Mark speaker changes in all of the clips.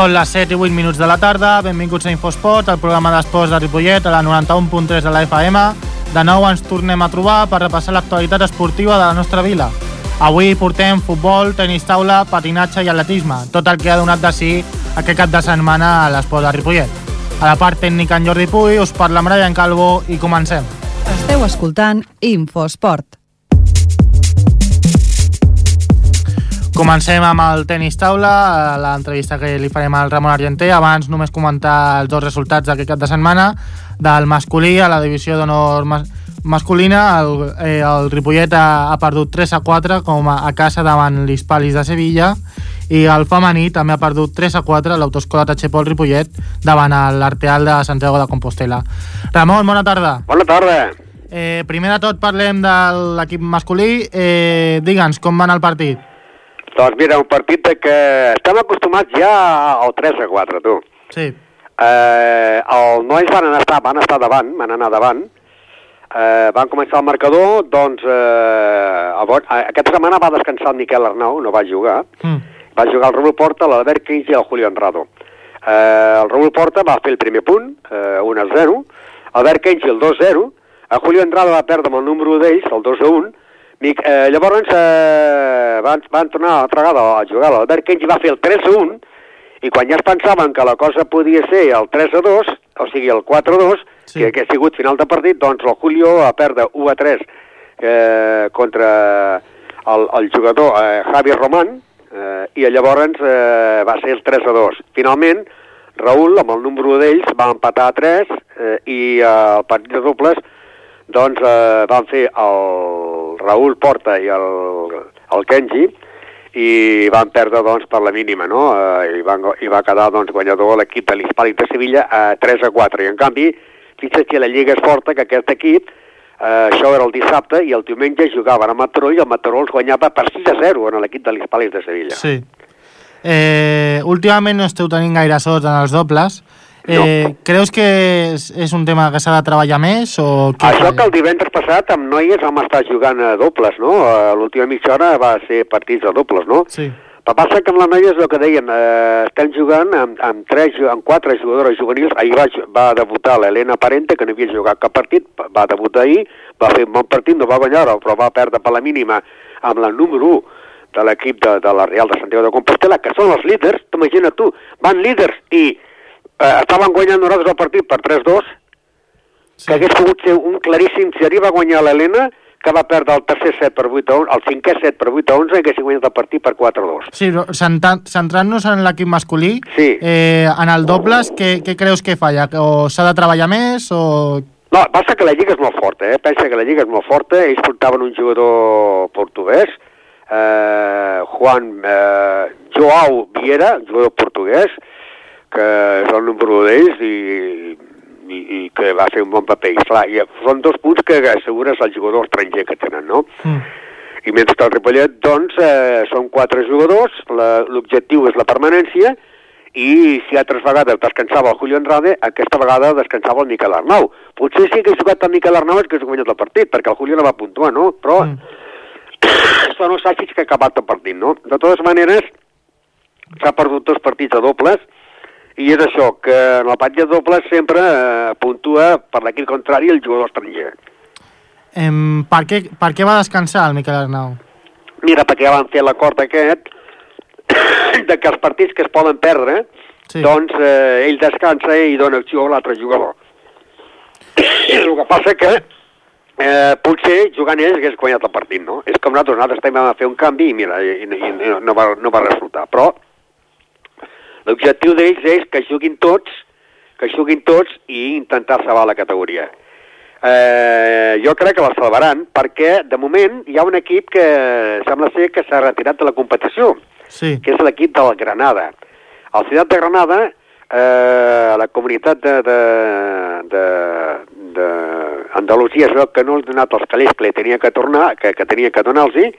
Speaker 1: Són les 7 i 8 minuts de la tarda, benvinguts a Infosport, el programa d'esports de Ripollet, a la 91.3 de la FM. De nou ens tornem a trobar per repassar l'actualitat esportiva de la nostra vila. Avui portem futbol, tenis taula, patinatge i atletisme, tot el que ha donat de si aquest cap de setmana a l'esport de Ripollet. A la part tècnica en Jordi Puy, us parla Brian Calvo i comencem.
Speaker 2: Esteu escoltant Infosport.
Speaker 1: Comencem amb el tenis taula, l'entrevista que li farem al Ramon Argenter. Abans només comentar els dos resultats d'aquest cap de setmana. Del masculí a la divisió d'honor mas masculina, el, eh, el Ripollet ha, ha perdut 3 a 4 com a, a casa davant l'Hispalis de Sevilla i el femení també ha perdut 3 a 4 a l'autoescola Tachepol Ripollet davant l'Arteal de Santiago de Compostela. Ramon, bona tarda.
Speaker 3: Bona tarda.
Speaker 1: Eh, primer de tot parlem de l'equip masculí. Eh, Digue'ns, com va anar el partit?
Speaker 3: Doncs mira, un partit de que estem acostumats ja al 3 a 4, tu.
Speaker 1: Sí.
Speaker 3: Eh, els nois van estar, van estar davant, van anar davant, eh, van començar el marcador, doncs eh, a, aquesta setmana va descansar el Miquel Arnau, no va jugar,
Speaker 1: Mm.
Speaker 3: va jugar el Raúl Porta, l'Albert Quins i el Julio Enrado. Eh, el Raúl Porta va fer el primer punt, eh, 1 a 0, Albert Quins el 2 a 0, el Julio Enrado va perdre amb el número d'ells, el 2 a 1, Mic, eh, llavors eh, van, van tornar altra vegada a jugar, l'Albert Quins va fer el 3 a 1, i quan ja es pensaven que la cosa podia ser el 3 a 2, o sigui el 4 a 2,
Speaker 1: Sí.
Speaker 3: que, que ha sigut final de partit, doncs el Julio va perdre 1 a 3 eh, contra el, el jugador eh, Javi Román, eh, i llavors eh, va ser el 3 a 2. Finalment, Raül, amb el número d'ells, va empatar a 3 eh, i eh, el partit de dobles doncs eh, van fer el Raül Porta i el, el Kenji i van perdre doncs per la mínima, no? Eh, i, van, I va quedar doncs guanyador l'equip de l'Hispànic de Sevilla a 3 a 4. I en canvi, fixa't que la Lliga és forta, que aquest equip, eh, això era el dissabte, i el diumenge jugaven a Mataró i el Mataró els guanyava per 6 a 0 en l'equip de l'Hispànic de Sevilla.
Speaker 1: Sí. Eh, últimament no esteu tenint gaire sort en els dobles. Eh, Creus que és, és un tema que s'ha de treballar més o què
Speaker 3: Això que el divendres passat amb noies vam estar jugant a dobles, no? A L'última mitja hora va ser partits de dobles, no?
Speaker 1: Sí.
Speaker 3: Però passa que amb les noies el que dèiem, eh, estem jugant amb, amb, tres, amb quatre jugadores juvenils. Ahir va, va debutar l'Helena Parente, que no havia jugat cap partit, va debutar ahir, va fer un bon partit, no va guanyar, però va perdre per la mínima amb la número 1 de l'equip de, de la Real de Santiago de Compostela, que són els líders, t'imagina't tu, van líders i eh, estaven guanyant nosaltres el partit per 3-2,
Speaker 1: sí.
Speaker 3: que hagués pogut ser un claríssim, si arriba a guanyar l'Helena, que va perdre el tercer set per 8 a 11, el cinquè set per 8 a 11, hagués guanyat el partit per 4 a 2.
Speaker 1: Sí, centrant-nos en l'equip masculí,
Speaker 3: Sí.
Speaker 1: eh, en el dobles, què, què creus que falla? O s'ha de treballar més o...
Speaker 3: No, passa que la Lliga és molt forta, eh? Pensa que la Lliga és molt forta, ells portaven un jugador portuguès, eh, Juan eh, Joao Viera, jugador portuguès, que és el número d'ells i, i, i que va fer un bon paper. I clar, i són dos punts que assegures el jugador estranger que tenen, no?
Speaker 1: Mm.
Speaker 3: I mentre que el Ripollet, doncs, eh, són quatre jugadors, l'objectiu és la permanència, i si altres vegades descansava el Julio Andrade, aquesta vegada descansava el Miquel Arnau. Potser sí que jugat el Miquel Arnau és que s'ha guanyat el partit, perquè el Julio no va puntuar, no? Però
Speaker 1: Mm.
Speaker 3: són els àcits que ha acabat el partit, no? De totes maneres, s'ha perdut dos partits de dobles, i és això, que en el partit de dobles sempre eh, puntua per l'equip contrari el jugador estranger.
Speaker 1: Em, per, què, per què va descansar el Miquel Arnau?
Speaker 3: Mira, perquè ja van fer l'acord aquest de que els partits que es poden perdre,
Speaker 1: Sí.
Speaker 3: sí. doncs eh, ell descansa i dona acció a l'altre jugador. el que passa que eh, potser jugant ells hagués guanyat el partit, no? És com nosaltres, nosaltres també vam fer un canvi i mira, i, i, i no, va, no va resultar. Però l'objectiu d'ells és que juguin tots, que juguin tots i intentar salvar la categoria. Eh, jo crec que la salvaran perquè, de moment, hi ha un equip que sembla ser que s'ha retirat de la competició,
Speaker 1: Sí.
Speaker 3: que és l'equip del Granada. El Ciutat de Granada, eh, la comunitat de, de, de, de Andalusia es veu que no ha donat els calés que li tenia que tornar, que, que tenia que donar-los,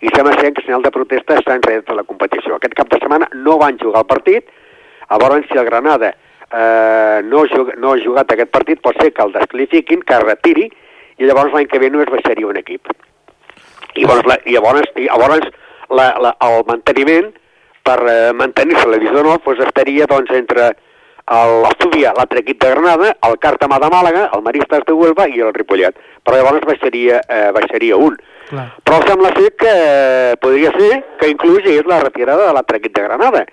Speaker 3: i sembla ser que en senyal de protesta s'han enredat de la competició. Aquest cap de setmana no van jugar el partit, llavors si el Granada eh, no, jug, no ha jugat aquest partit, pot ser que el descalifiquin, que es retiri, i llavors l'any que ve només baixaria un equip. I llavors, la, i llavors, i llavors la, la, el manteniment per eh, mantenir-se la divisió d'honor doncs estaria doncs, entre el- l'Astúbia, l'altre equip de Granada, el Càrtama de Màlaga, el Maristes de Huelva i el Ripollet. Però llavors baixaria, eh, baixaria un.
Speaker 1: Clar.
Speaker 3: Però sembla ser que eh, podria ser que inclús hi és la retirada de l'altre equip de Granada,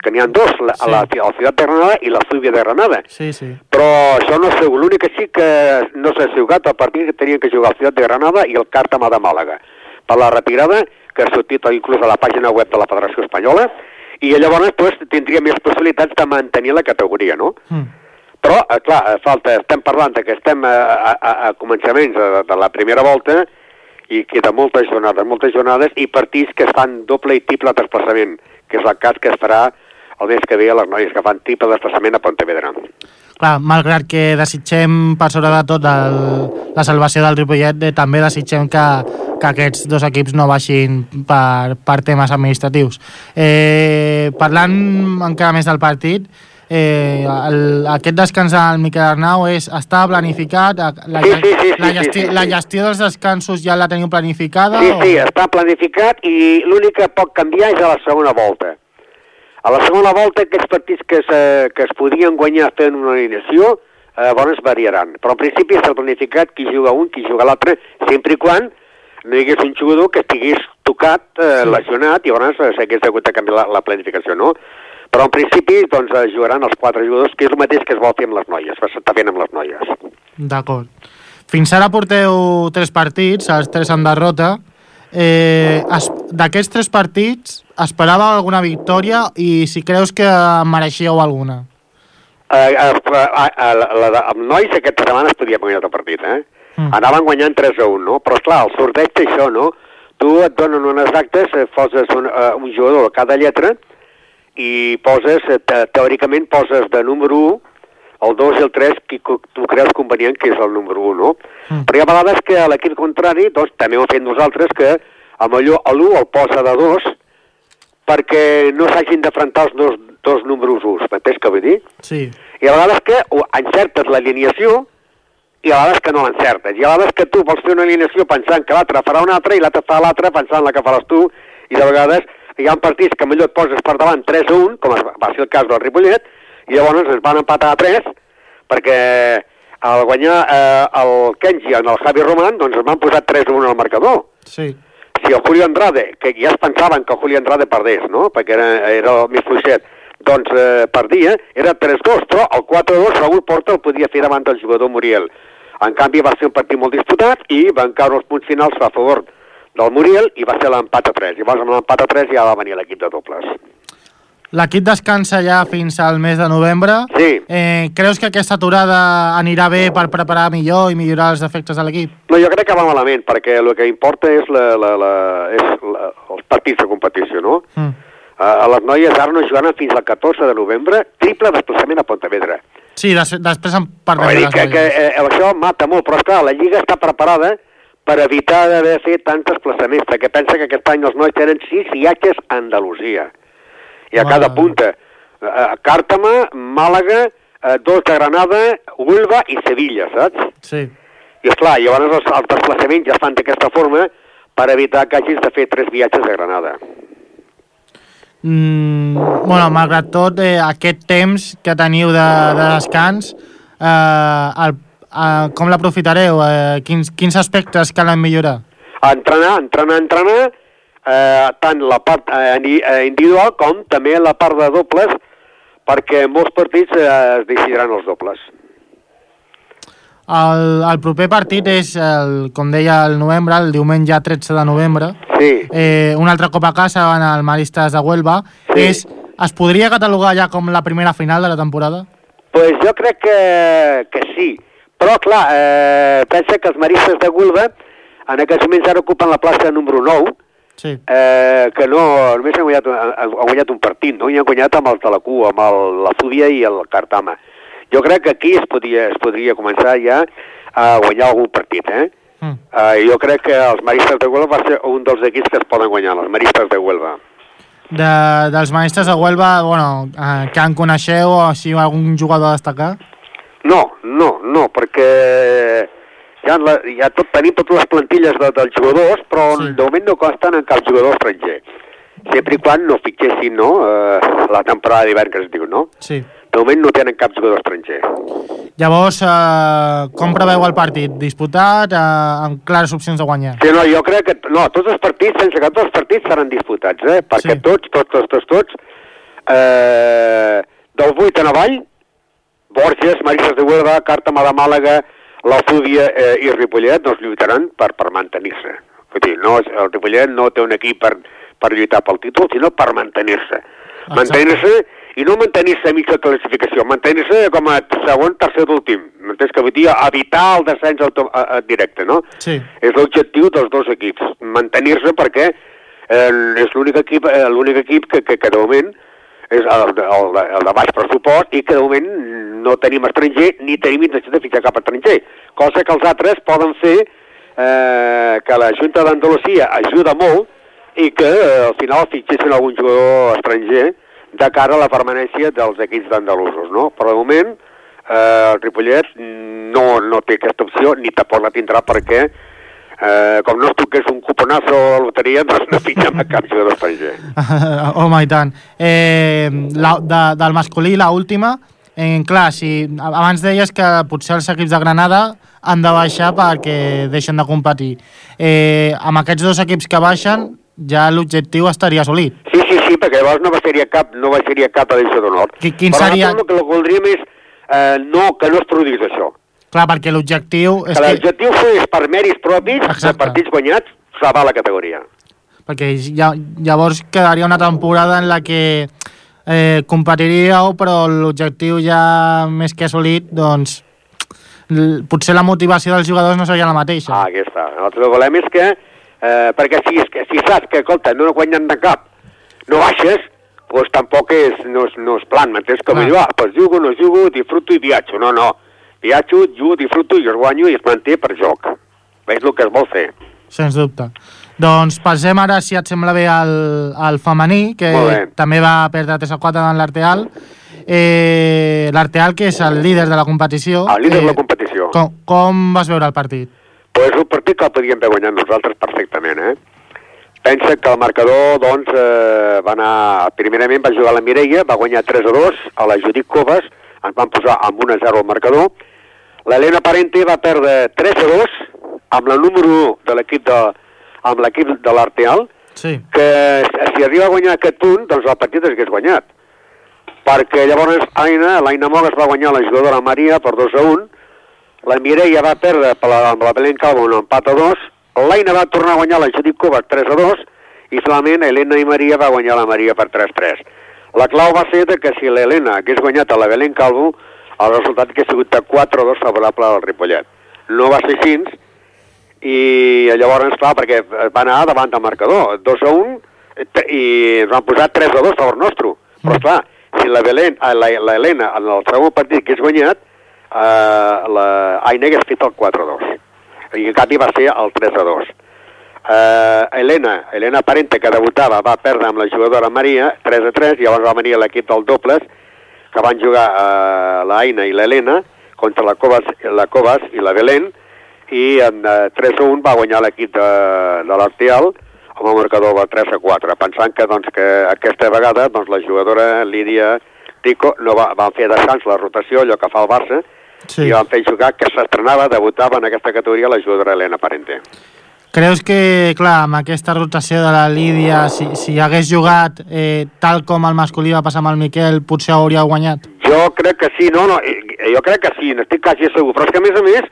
Speaker 3: que n'hi ha dos, la,
Speaker 1: Sí.
Speaker 3: la, la Ciutat de Granada i la Súbia de Granada.
Speaker 1: Sí, sí.
Speaker 3: Però això no sé, l'únic que sí que no s'ha jugat el partit que tenien que jugar el Ciutat de Granada i el Càrtama de Màlaga. Per la retirada, que ha sortit inclús a la pàgina web de la Federació Espanyola, i llavors pues, tindria més possibilitats de mantenir la categoria, no?
Speaker 1: Mm.
Speaker 3: Però, eh, clar, eh, falta, estem parlant que estem a, a, a, a començaments de, de la primera volta i queda moltes jornades, moltes jornades i partits que fan doble i triple desplaçament, que és el cas que es farà el mes que ve a les noies que fan triple desplaçament a Pontevedra.
Speaker 1: Clar, malgrat que desitgem per sobre de tot el, la salvació del Ripollet, eh, també desitgem que, que aquests dos equips no baixin per, per temes administratius. Eh, parlant encara més del partit, eh, el, aquest descans del Miquel Arnau és, està planificat? La,
Speaker 3: Sí, sí, sí,
Speaker 1: la,
Speaker 3: sí,
Speaker 1: gestió,
Speaker 3: sí, sí,
Speaker 1: la
Speaker 3: sí.
Speaker 1: gestió dels descansos ja la teniu planificada?
Speaker 3: Sí,
Speaker 1: o-
Speaker 3: sí, està planificat i l'únic que pot canviar és a la segona volta. A la segona volta, aquests partits que, se, que es podien guanyar fent una alineació, eh, llavors variaran. Però en principi està planificat qui juga un, qui juga l'altre, sempre i quan no hi hagués un jugador que estigués tocat, eh,
Speaker 1: Sí.
Speaker 3: lesionat, i llavors s'hagués hagut de canviar la, la planificació, no? Però en principi doncs, jugaran els quatre jugadors, que és el mateix que es vol fer amb les noies, s'està fent amb les noies.
Speaker 1: D'acord. Fins ara porteu tres partits, els tres en derrota. Eh, es- D'aquests tres partits, esperava alguna victòria i si creus que en mereixíeu alguna?
Speaker 3: Eh, eh, eh, la, la, amb nois aquesta setmana es podia guanyar el partit, eh?
Speaker 1: Mm.
Speaker 3: Anaven guanyant 3 a 1, no? Però, esclar, el sorteig té això, no? Tu et donen unes actes, eh, poses un, uh, un jugador a cada lletra i poses, eh, te, teòricament, poses de número 1 el 2 i el 3 qui tu creus convenient que és el número 1, no?
Speaker 1: Mm.
Speaker 3: Però hi ha vegades que a l'equip contrari, doncs, també ho hem fet nosaltres, que a millor l'1 el posa de 2 perquè no s'hagin d'afrontar els dos, dos números 1, m'entens què vull dir?
Speaker 1: Sí.
Speaker 3: I a vegades que encertes l'alineació i a vegades que no l'encertes. I a vegades que tu vols fer una alineació pensant que l'altre farà una altra i l'altre fa l'altra pensant la que faràs tu i de vegades hi ha partits que millor et poses per davant 3 a 1, com es va- ser el cas del Ripollet, i llavors ens van empatar a 3 perquè al guanyar eh, el Kenji en el Javi Roman, doncs ens van posar 3 a 1 al marcador
Speaker 1: Sí.
Speaker 3: si el Julio Andrade, que ja es pensaven que el Julio Andrade perdés, no?, perquè era, era el més fluixet, doncs eh, perdia, era 3-2, però el 4-2 Raúl Porta el podia fer davant del jugador Muriel. En canvi va ser un partit molt disputat i van caure els punts finals a favor del Muriel i va ser l'empat a 3. Llavors amb l'empat a 3 ja va venir l'equip de dobles.
Speaker 1: L'equip descansa ja fins al mes de novembre.
Speaker 3: Sí.
Speaker 1: Eh, creus que aquesta aturada anirà bé per preparar millor i millorar els efectes de l'equip?
Speaker 3: No, jo crec que va malament, perquè el que importa és, la, la, la, és la, els partits de competició, no?
Speaker 1: Mm.
Speaker 3: Uh, les noies ara no jugaran fins al 14 de novembre, triple desplaçament a Pontevedra.
Speaker 1: Sí, des, després en
Speaker 3: Vull
Speaker 1: parlem de
Speaker 3: dir que, que eh, això mata molt, però esclar, la Lliga està preparada per evitar d'haver fet tants desplaçaments, perquè pensa que aquest any els nois tenen sis viatges a Andalusia. I a cada punta, eh, Càrtama, Màlaga, eh, dos de Granada, Huelva i Sevilla, saps?
Speaker 1: Sí.
Speaker 3: I esclar, llavors els, els desplaçaments ja es fan d'aquesta forma per evitar que hagis de fer tres viatges a Granada.
Speaker 1: Mm, bueno, malgrat tot, eh, aquest temps que teniu de, de descans, eh, el, eh, com l'aprofitareu? Eh, quins, quins aspectes calen millorar?
Speaker 3: entrenar, entrenar, entrenar, eh, tant la part eh, eh, individual com també la part de dobles, perquè molts partits eh, es decidiran els dobles.
Speaker 1: El, el proper partit és, el, com deia, el novembre, el diumenge 13 de novembre.
Speaker 3: Sí,
Speaker 1: Eh, un altre cop a casa en el Maristes de Huelva.
Speaker 3: Sí.
Speaker 1: És, es podria catalogar ja com la primera final de la temporada?
Speaker 3: pues jo crec que, que sí. Però, clar, eh, pensa que els maristes de Gulba en aquests moments ara ocupen la plaça número 9,
Speaker 1: Sí.
Speaker 3: eh, que no, només han guanyat, han, han guanyat un partit, no? I han guanyat amb la CU, amb el, la Zúbia i el Cartama. Jo crec que aquí es podria, es podria començar ja a guanyar algun partit, eh?
Speaker 1: Mm.
Speaker 3: Uh, jo crec que els Maristes de Huelva va ser un dels equips que es poden guanyar, els Maristes de Huelva.
Speaker 1: De, dels Maristes de Huelva, bueno, eh, que en coneixeu o si algun jugador a destacar?
Speaker 3: No, no, no, perquè ja, la, ja tot, tenim totes les plantilles de, dels jugadors, però
Speaker 1: Sí.
Speaker 3: de moment no consten en cap jugador estranger. sempre i quan no fitxessin no, eh, la temporada d'hivern que es diu, no?
Speaker 1: Sí.
Speaker 3: De moment no tenen cap jugador estranger.
Speaker 1: Llavors, eh, com preveu el partit? Disputat, eh, amb clares opcions de guanyar?
Speaker 3: Sí, no, jo crec que... No, tots els partits, sense que tots els partits seran disputats, eh? Perquè
Speaker 1: Sí.
Speaker 3: tots, tots, tots, tots, tots, eh, del 8 en avall, Borges, Maristes de Huelva, Càrtama de Màlaga, l'Alfúdia eh, i Ripollet doncs lluitaran per, per mantenir-se. No, el Ripollet no té un equip per, per lluitar pel títol, sinó per mantenir-se. Mantenir-se i no mantenir-se a mitja classificació, mantenir-se com a segon, tercer d'últim. M'entens que vull dir evitar el descens auto, a, a, directe, no?
Speaker 1: Sí.
Speaker 3: És l'objectiu dels dos equips, mantenir-se perquè eh, és l'únic equip, eh, l'únic equip que, que, que de moment és el, el, el de baix pressupost i que de moment no tenim estranger ni tenim intenció de fitxar cap estranger, cosa que els altres poden fer eh, que la Junta d'Andalusia ajuda molt i que eh, al final fitxessin algun jugador estranger de cara a la permanència dels equips d'andalusos, no? Però de moment eh, el Ripollet no, no té aquesta opció ni tampoc la tindrà perquè eh, com no es toqués un cuponazo a la loteria doncs no fitxem a cap jugador estranger.
Speaker 1: Home, i tant. Eh, la, de, del masculí, la última, en clar, si, abans deies que potser els equips de Granada han de baixar perquè deixen de competir. Eh, amb aquests dos equips que baixen, ja l'objectiu estaria assolit.
Speaker 3: Sí, sí, sí, perquè llavors no baixaria cap, no baixaria cap edició d'honor.
Speaker 1: Qui- quin
Speaker 3: Però
Speaker 1: seria-
Speaker 3: el que voldríem és eh, no, que no es produís això.
Speaker 1: Clar, perquè l'objectiu és
Speaker 3: Que
Speaker 1: que...
Speaker 3: l'objectiu fos per mèrits propis, de
Speaker 1: Exacte.
Speaker 3: partits guanyats, salvar la categoria.
Speaker 1: Perquè ja, llavors quedaria una temporada en la que eh, competiríeu, però l'objectiu ja més que assolit, doncs potser la motivació dels jugadors no seria la mateixa.
Speaker 3: Ah, aquí està. Nosaltres el que volem és que, eh, perquè si, és que, si saps que, escolta, no guanyen de cap, no baixes, doncs tampoc és, no, és, no és plan, m'entens? Com
Speaker 1: Clar.
Speaker 3: diu, ah, doncs jugo, no jugo, disfruto i viatjo. No, no. Viatjo, jugo, disfruto i es guanyo i es manté per joc. Veus el que es vol fer?
Speaker 1: Sens dubte. Doncs passem ara, si et sembla bé, al, al femení, que també va perdre 3 a 4 davant l'Arteal. Eh, L'Arteal, que és el líder de la competició.
Speaker 3: El líder de la
Speaker 1: eh,
Speaker 3: competició.
Speaker 1: Com, com vas veure el partit?
Speaker 3: Pues un partit que el podíem haver guanyat nosaltres perfectament, eh? Pensa que el marcador, doncs, eh, va anar... Primerament va jugar la Mireia, va guanyar 3 a 2, a la Judit Coves, ens van posar amb 1 a 0 al marcador. L'Helena Parente va perdre 3 a 2 amb la número 1 de l'equip de, amb l'equip de l'Arteal,
Speaker 1: Sí.
Speaker 3: que si arriba a guanyar aquest punt, doncs el partit es hagués guanyat. Perquè llavors Aina, l'Aina Mogues va guanyar la jugadora Maria per 2 a 1, la Mireia va perdre per la, amb la Belén Calvo un empat a 2, l'Aina va tornar a guanyar la Judit Coves 3 a 2, i finalment Helena i Maria va guanyar la Maria per 3 a 3. La clau va ser que si l'Helena hagués guanyat a la Belén Calvo, el resultat hagués sigut de 4 a 2 favorable al Ripollet. No va ser així, i llavors, clar, perquè va anar davant del marcador, 2 a 1, eh, i ens van posar 3 a 2 a favor nostre. Però,
Speaker 1: Mm.
Speaker 3: clar, si la, Belén, eh, la, la Helena en el segon partit que és guanyat, eh, la Aina hagués fet el 4 a 2. I en canvi va ser el 3 a 2. Eh, Helena, Helena Parente, que debutava, va perdre amb la jugadora Maria, 3 a 3, i llavors va venir l'equip del dobles, que van jugar eh, la Aina i l'Helena contra la Covas, la Covas i la Belén, i en eh, 3 a 1 va guanyar l'equip de, de l'Arteal amb el marcador de 3 a 4, pensant que, doncs, que aquesta vegada doncs, la jugadora Lídia Tico no va, van fer descans la rotació, allò que fa el Barça,
Speaker 1: Sí.
Speaker 3: i van fer jugar que s'estrenava, debutava en aquesta categoria la jugadora Helena Parente.
Speaker 1: Creus que, clar, amb aquesta rotació de la Lídia, si, si hagués jugat eh, tal com el masculí va passar amb el Miquel, potser hauria guanyat?
Speaker 3: Jo crec que sí, no, no, eh, jo crec que sí, n'estic quasi segur, però és que a més a més,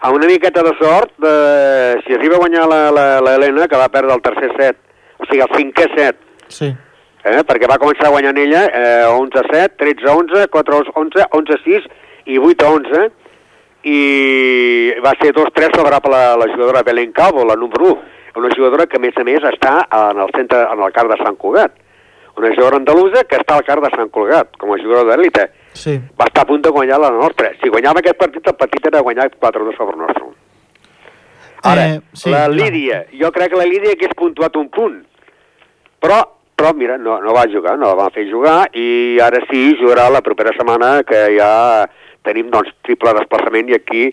Speaker 3: amb una miqueta de sort, eh, si arriba a guanyar la, la, la Helena, que va perdre el tercer set, o sigui, el cinquè set,
Speaker 1: Sí.
Speaker 3: eh, perquè va començar guanyant ella eh, 11 a 7, 13 a 11, 4 a 11, 11 a 6 i 8 a 11, i va ser 2-3 favorable a la, la jugadora Belén Calvo, la número 1, una jugadora que a més a més està en el centre, en el car de Sant Cugat. Una jugadora andalusa que està al car de Sant Cugat, com a jugadora d'élite.
Speaker 1: Sí.
Speaker 3: Va estar a punt de guanyar la nostra. Si guanyava aquest partit, el partit era guanyar 4-2 a favor nostre. Ara,
Speaker 1: Eh, sí,
Speaker 3: la
Speaker 1: clar.
Speaker 3: Lídia, jo crec que la Lídia hagués puntuat un punt, però, però mira, no, no va jugar, no la van fer jugar, i ara sí, jugarà la propera setmana, que ja tenim doncs, triple desplaçament, i aquí,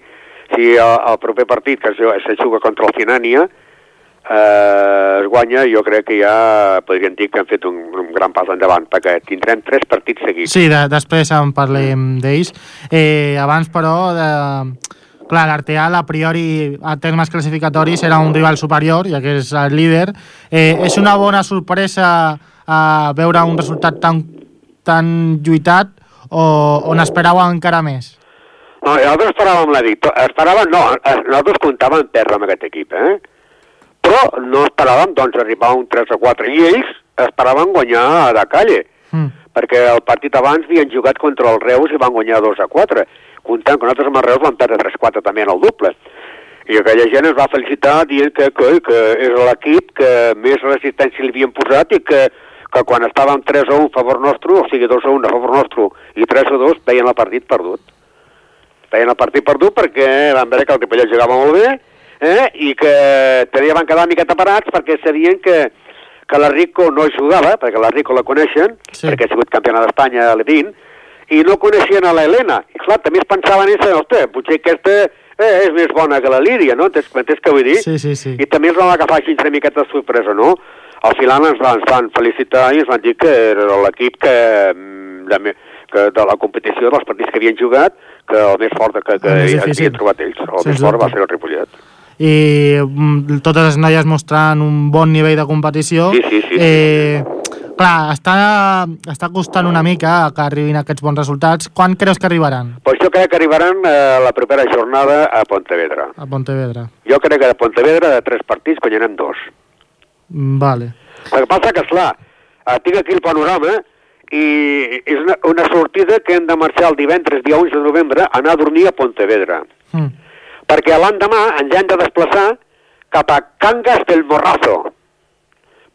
Speaker 3: si el, el proper partit, que se juga contra el Finània, eh, es guanya, jo crec que ja podríem dir que han fet un, un gran pas endavant, perquè tindrem tres partits seguits.
Speaker 1: Sí, de, després en parlem d'ells. Eh, abans, però, de... clar, l'Arteal a priori a termes classificatoris era un rival superior, ja que és el líder. Eh, és una bona sorpresa a veure un resultat tan, tan lluitat o, on esperàveu encara més?
Speaker 3: No, nosaltres esperàvem la victòria. Esperàvem, no, eh, nosaltres comptàvem perdre amb aquest equip, eh? Però no esperàvem, doncs, arribar a un 3 o 4. I ells esperaven guanyar de calle.
Speaker 1: Mm.
Speaker 3: Perquè el partit abans havien jugat contra el Reus i van guanyar 2 a 4. Comptant que nosaltres amb el Reus vam perdre 3-4 també en el doble. I aquella gent es va felicitar dient que, que, que és l'equip que més resistència li havien posat i que, que quan estàvem 3 a 1 a favor nostre, o sigui 2 a 1 a favor nostre i 3 a 2, veien el partit perdut. Veien el partit perdut perquè van veure que el Ripollet jugava molt bé eh? i que també van quedar una miqueta parats perquè sabien que, que la Rico no jugava, perquè la Rico la coneixen,
Speaker 1: Sí.
Speaker 3: perquè ha sigut campiona d'Espanya a l'Edín, i no coneixien a l'Helena. I clar, també es pensaven en ostres, potser aquesta eh, és més bona que la Lídia, no? Entens, entens què vull dir?
Speaker 1: Sí, sí, sí.
Speaker 3: I també ens van agafar així una miqueta de sorpresa, no? Al final ens van, ens van felicitar i ens van dir que era l'equip que, mm, de, me- que de la competició dels partits que havien jugat, que el més fort que, que havien trobat ells. El
Speaker 1: Sens
Speaker 3: més fort va ser el Ripollet.
Speaker 1: i mm, totes les noies mostrant un bon nivell de competició.
Speaker 3: Sí, sí, sí.
Speaker 1: Eh, clar, està, està costant una mica que arribin aquests bons resultats. Quan creus que arribaran
Speaker 3: Pues jo crec que arribaran eh, la propera jornada a Pontevedra.
Speaker 1: a Pontevedra?
Speaker 3: Jo crec que de Pontevedra, de tres partits, guanyarem dos.
Speaker 1: Mm, Vale.
Speaker 3: El que passa que, esclar, eh, tinc aquí el panorama i és una, una sortida que hem de marxar el divendres, dia 11 de novembre, a anar a dormir a Pontevedra.
Speaker 1: Mm.
Speaker 3: Perquè l'endemà ens hem de desplaçar cap a Cangas del Morrazo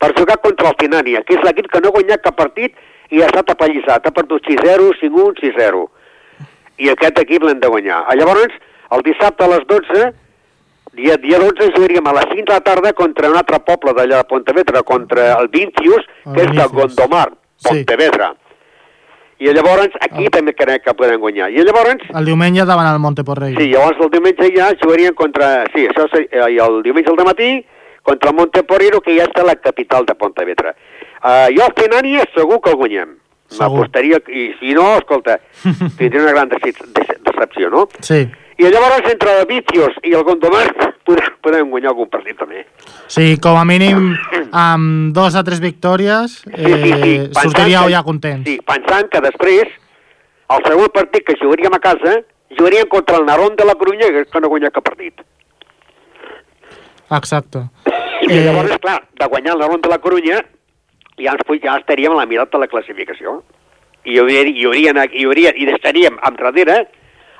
Speaker 3: per jugar contra el Finània, que és l'equip que no ha guanyat cap partit i ha estat apallissat. Ha perdut 6-0, 5-1, 6-0. I aquest equip l'hem de guanyar. Ah, Llavors, el dissabte a les 12, dia, dia 12, jugaríem a les 5 de la tarda contra un altre poble d'allà de Pontevedra, contra el Vincius,
Speaker 1: El
Speaker 3: que és de. Gondomar,
Speaker 1: Sí.
Speaker 3: Pontevedra. I llavors aquí també crec que podem guanyar. I llavors
Speaker 1: El diumenge davant el Monteporrei.
Speaker 3: Sí, llavors el diumenge ja jugarien contra... Sí, això ser, eh, i el diumenge al matí contra el Monteporrero, que ja està a la capital de Pontevedra. Uh, jo al Finània segur que el guanyem. M'apostaria... I si no, escolta, tindria una gran dece- dece- decepció, no?
Speaker 1: Sí.
Speaker 3: I llavors entre el Vicios i el Gondomar podem, podem guanyar algun partit també.
Speaker 1: Sí, com a mínim amb dos a tres victòries eh, sortiríeu ja contents.
Speaker 3: Sí, pensant que després, el segon partit que jugaríem a casa, jugaríem contra el Narón de la Corunya, que no ha guanyat cap partit.
Speaker 1: Exacte.
Speaker 3: I
Speaker 1: Eh,
Speaker 3: llavors, clar, de guanyar el Narón de la Corunya, ja, ens, ja estaríem a la mirada de la classificació. I hi hauria, hi hauria, hi hauria, i estaríem enrere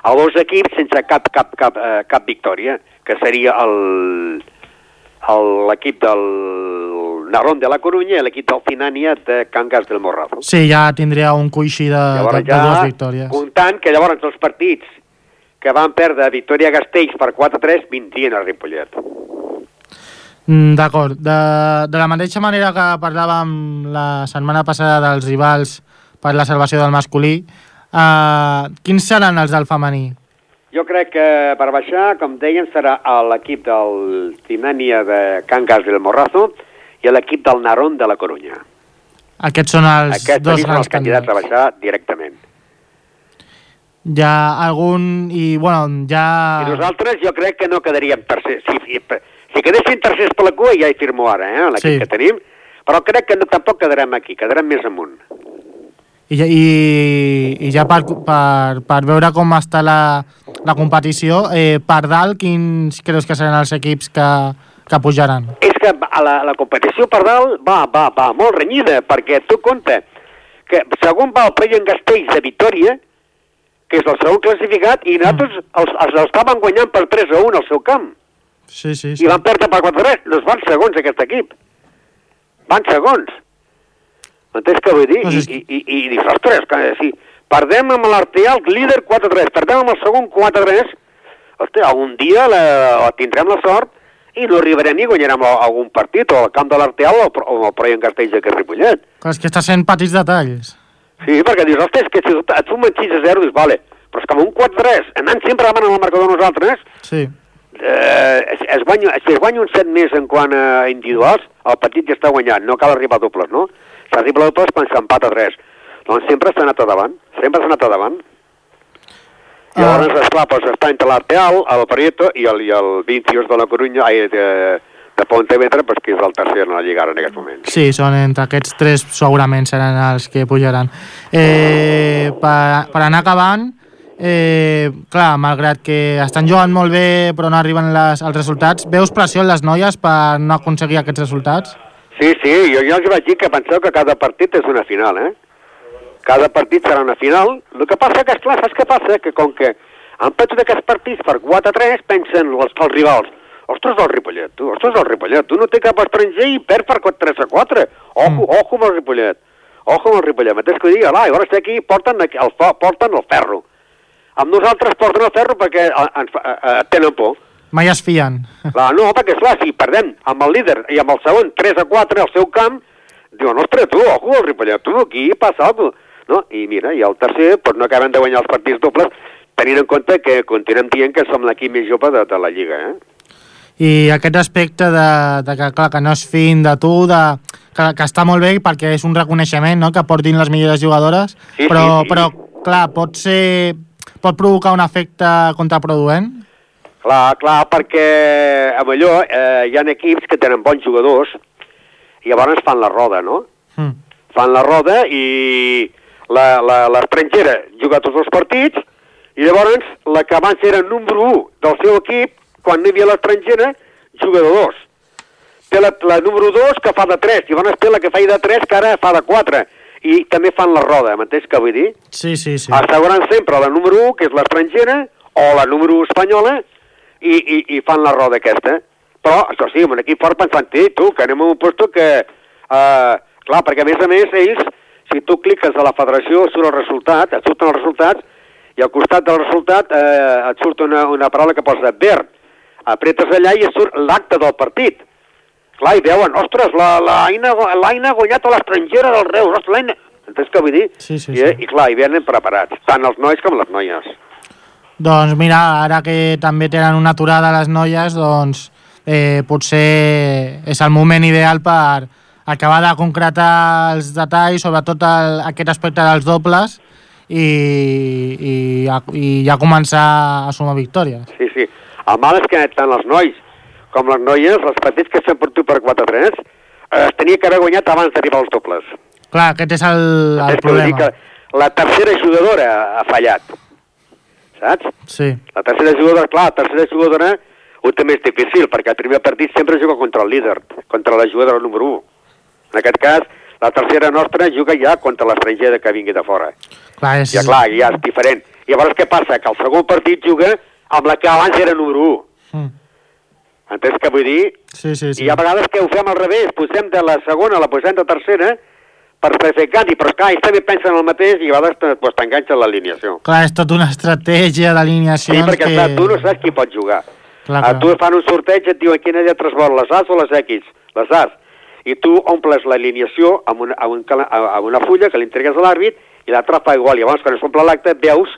Speaker 3: a dos equips sense cap, cap, cap, eh, cap victòria, que seria l'equip del Narón de la Corunya i l'equip del Finània de Cangas del Morrazo.
Speaker 1: Sí, ja tindria un coixí de, de, de dues victòries.
Speaker 3: comptant que llavors els partits que van perdre Victòria-Gastells per 4-3 vindrien a Ripollet.
Speaker 1: Mm, D'acord. De, de la mateixa manera que parlàvem la setmana passada dels rivals per la salvació del masculí, eh, quins seran els del femení?
Speaker 3: Jo crec que per baixar, com deien, serà l'equip del Finània de Cangas del Morrazo i l'equip del Narón de la Corunya.
Speaker 1: Aquests són els
Speaker 3: Aquests
Speaker 1: dos grans
Speaker 3: els candidats a
Speaker 1: candidats.
Speaker 3: baixar directament.
Speaker 1: Hi ha algun... I, bueno, ja...
Speaker 3: I nosaltres jo crec que no quedaríem tercers. Si, si, si quedessin tercers per la cua ja hi firmo ara, eh, l'equip
Speaker 1: Sí.
Speaker 3: que tenim, però crec que no, tampoc quedarem aquí, quedarem més amunt.
Speaker 1: I, ja- i, i ja per, per, per veure com està la, la competició, eh, per dalt, quins creus que seran els equips que, que pujaran?
Speaker 3: és que a la, la competició per dalt va, va, va molt renyida, perquè tu compte que segon va el en Castells de Vitoria, que és el segon classificat, i nosaltres els, els estaven guanyant per 3 a 1 al seu camp,
Speaker 1: Sí, sí,
Speaker 3: i van perdre per 4 a 3. No van segons aquest equip. Van segons. M'entens què vull dir? I,
Speaker 1: és que-
Speaker 3: i, i, i dius, ostres, que si perdem amb l'Arteal líder 4 a 3, perdem amb el segon 4 a 3, hòstia, algun dia la, la tindrem la sort i no arribarem ni guanyarem algun partit o al camp de l'Arteal o, o al Proia en Castells de Ripollet.
Speaker 1: Clar, és que està sent petits detalls.
Speaker 3: Sí, perquè dius, ostres, que si et sumen 6 a 0, dius, vale, però és que amb un 4 a 3, anant sempre davant amb el marcador nosaltres,
Speaker 1: Sí.
Speaker 3: Eh, es, es guanya, si es guanya un set més en quant a individuals, el partit ja està guanyat, no cal arribar a dobles, no? S'arriba a dobles quan s'empata 3. Doncs sempre s'ha anat a davant, sempre s'ha anat a davant. I
Speaker 1: Ah.
Speaker 3: llavors, esclar, doncs està entre l'Arteal, el Prieto i el, i el 22 de la Corunya, ai, de, de Pontevedra, pues, que és el tercer en la Lliga ara en aquest moment.
Speaker 1: Sí, són entre aquests tres segurament seran els que pujaran. Eh, per, per anar acabant, eh, clar, malgrat que estan jugant molt bé però no arriben les, els resultats, veus pressió en les noies per no aconseguir aquests resultats?
Speaker 3: Sí, sí, jo ja els vaig dir que penseu que cada partit és una final, eh? Cada partit serà una final. El que passa que, esclar, saps què passa? Que com que han perdut aquests partits per 4-3, pensen els, els rivals, ostres, el Ripollet, tu, ostres, el Ripollet, tu no té cap estranger i perd per 3 a 4. Ojo,
Speaker 1: Mm.
Speaker 3: ojo amb el Ripollet. Ojo amb el Ripollet. Mateix que ho digui, i ara estic aquí, porten el, porten el ferro. Amb nosaltres porten el ferro perquè eh, ens, eh, eh, tenen por.
Speaker 1: Mai es fien.
Speaker 3: Clar, no, perquè esclar, si perdem amb el líder i amb el segon 3 a 4 al seu camp, diuen, ostres, tu, ojo, el Ripollet, tu, aquí passa alguna. No? I mira, i el tercer, doncs no acabem de guanyar els partits dobles, tenint en compte que continuem dient que som l'equip més jove de, de la Lliga, eh?
Speaker 1: I aquest aspecte de, de que, clar, que no es fin de tu, de, que, que està molt bé perquè és un reconeixement no? que portin les millors jugadores,
Speaker 3: Sí,
Speaker 1: però,
Speaker 3: sí, sí.
Speaker 1: però clar, pot ser pot provocar un efecte contraproduent?
Speaker 3: Clar, clar, perquè a allò eh, hi ha equips que tenen bons jugadors i llavors fan la roda, no?
Speaker 1: Mm.
Speaker 3: fan la roda i la- la- l'estrangera juga tots els partits i llavors la que abans era número 1 del seu equip, quan no hi havia l'estrangera, juga de 2. Té la, la número 2 que fa de 3 i llavors té la que feia de 3 que ara fa de 4 i també fan la roda, m'entens què vull dir?
Speaker 1: Sí, sí, sí.
Speaker 3: Asseguren sempre la número 1, que és l'estrangera, o la número 1 espanyola, i, i, i fan la roda aquesta. Però, això sí, amb un equip fort pensant, "Ei, tu, que anem a un puesto que... Uh, clar, perquè a més a més ells, si tu cliques a la federació, surt el resultat, et surten els resultats, i al costat del resultat eh, et surt una, una paraula que posa verd. Apretes allà i et surt l'acte del partit. Clar, i veuen, ostres, la- l'Aina la, l'Aina ha guanyat a l'estrangera del Reus, ostres, l'Aina... Entens què vull dir?
Speaker 1: Sí, sí,
Speaker 3: I,
Speaker 1: sí.
Speaker 3: I clar, hi venen preparats, tant els nois com les noies.
Speaker 1: Doncs mira, ara que també tenen una aturada les noies, doncs eh, potser és el moment ideal per acabar de concretar els detalls, sobretot el, aquest aspecte dels dobles, i, i, i ja començar a sumar victòries.
Speaker 3: Sí, sí. El mal és que tant els nois com les noies, els petits que s'han portat per 4-3, eh, es tenia que haver guanyat abans d'arribar als dobles.
Speaker 1: Clar, aquest és el, el problema.
Speaker 3: que la tercera jugadora ha fallat, saps?
Speaker 1: Sí,
Speaker 3: La tercera jugadora, clar, la tercera jugadora ho té més difícil, perquè el primer partit sempre juga contra el líder, contra la jugadora número 1. En aquest cas, la tercera nostra juga ja contra l'estrangera que vingui de fora.
Speaker 1: clar, és...
Speaker 3: Ja, clar, ja és diferent. I llavors què passa? Que el segon partit juga amb la que abans era número 1.
Speaker 1: Mm.
Speaker 3: Entens què vull dir?
Speaker 1: Sí, sí, sí.
Speaker 3: I hi ha vegades que ho fem al revés, posem de la segona, la posem de tercera, per fer canvi, però clar, ells també pensen el mateix i a vegades pues, t'enganxa l'alineació.
Speaker 1: Clar, és tota una estratègia
Speaker 3: Sí,
Speaker 1: d'alineacions
Speaker 3: perquè
Speaker 1: que...
Speaker 3: clar, tu no saps qui pot jugar.
Speaker 1: Clar,
Speaker 3: A
Speaker 1: clar.
Speaker 3: tu fan un sorteig i et diuen quines lletres vol, les As o les X, les As. I tu omples l'alineació amb, una, amb, un, amb una fulla que li entregues a l'àrbit i l'altre fa igual. I llavors, quan s'omple l'acte, veus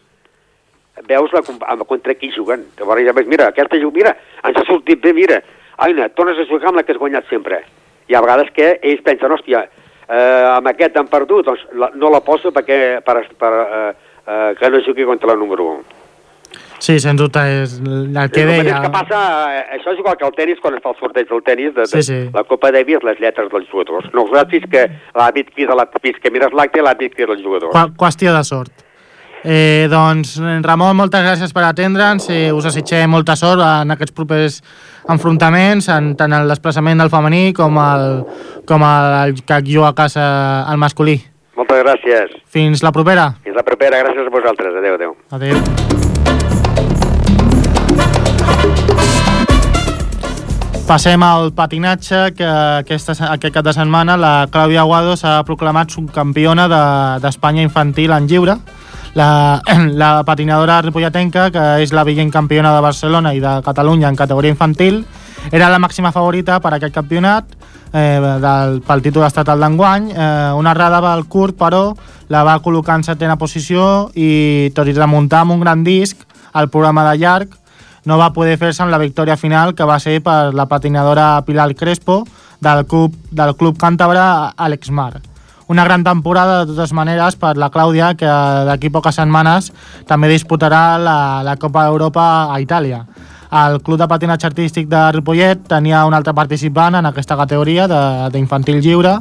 Speaker 3: veus la, amb, contra qui juguen. Llavors ja veus, mira, aquesta juga, mira, ens ha sortit bé, mira, Aina, tornes a jugar amb la que has guanyat sempre. I a vegades que ells pensen, hòstia, eh, amb aquest han perdut, doncs la, no la poso perquè, per, per, eh, eh, que no jugui contra la número 1.
Speaker 1: Sí, sens dubte, és el que
Speaker 3: el
Speaker 1: deia.
Speaker 3: que passa, eh, això és igual que el tennis quan es fa el sorteig del tennis, de, de,
Speaker 1: Sí, sí.
Speaker 3: la Copa Davis, les lletres dels jugadors. No us fins que l'àrbit crida, la, fins que mires l'acte, l'àrbit crida el jugador.
Speaker 1: Qu qüestió de sort. Eh, doncs, Ramon, moltes gràcies per atendre'ns. Eh, us desitgem molta sort en aquests propers enfrontaments, en, tant en el desplaçament del femení com el, com el que juga a casa el masculí.
Speaker 3: Moltes gràcies.
Speaker 1: Fins la propera.
Speaker 3: Fins la propera. Gràcies a vosaltres. Adéu, adéu.
Speaker 1: Adéu. Passem al patinatge, que aquesta, aquest cap de setmana la Clàudia Aguado s'ha proclamat subcampiona de- d'Espanya de, infantil en lliure. La, la patinadora ripolletenca, que és la vigent campiona de Barcelona i de Catalunya en categoria infantil, era la màxima favorita per a aquest campionat eh, del, pel títol estatal d'enguany. Eh, una errada al curt, però, la va col·locar en setena posició i, tot i remuntar amb un gran disc al programa de llarg, no va poder fer-se amb la victòria final que va ser per la patinadora Pilar Crespo del club, del club càntabre Alex Mar. Una gran temporada, de totes maneres, per la Clàudia, que d'aquí poques setmanes també disputarà la, la Copa d'Europa a Itàlia. El Club de Patinatge Artístic de Ripollet tenia un altre participant en aquesta categoria d'infantil lliure,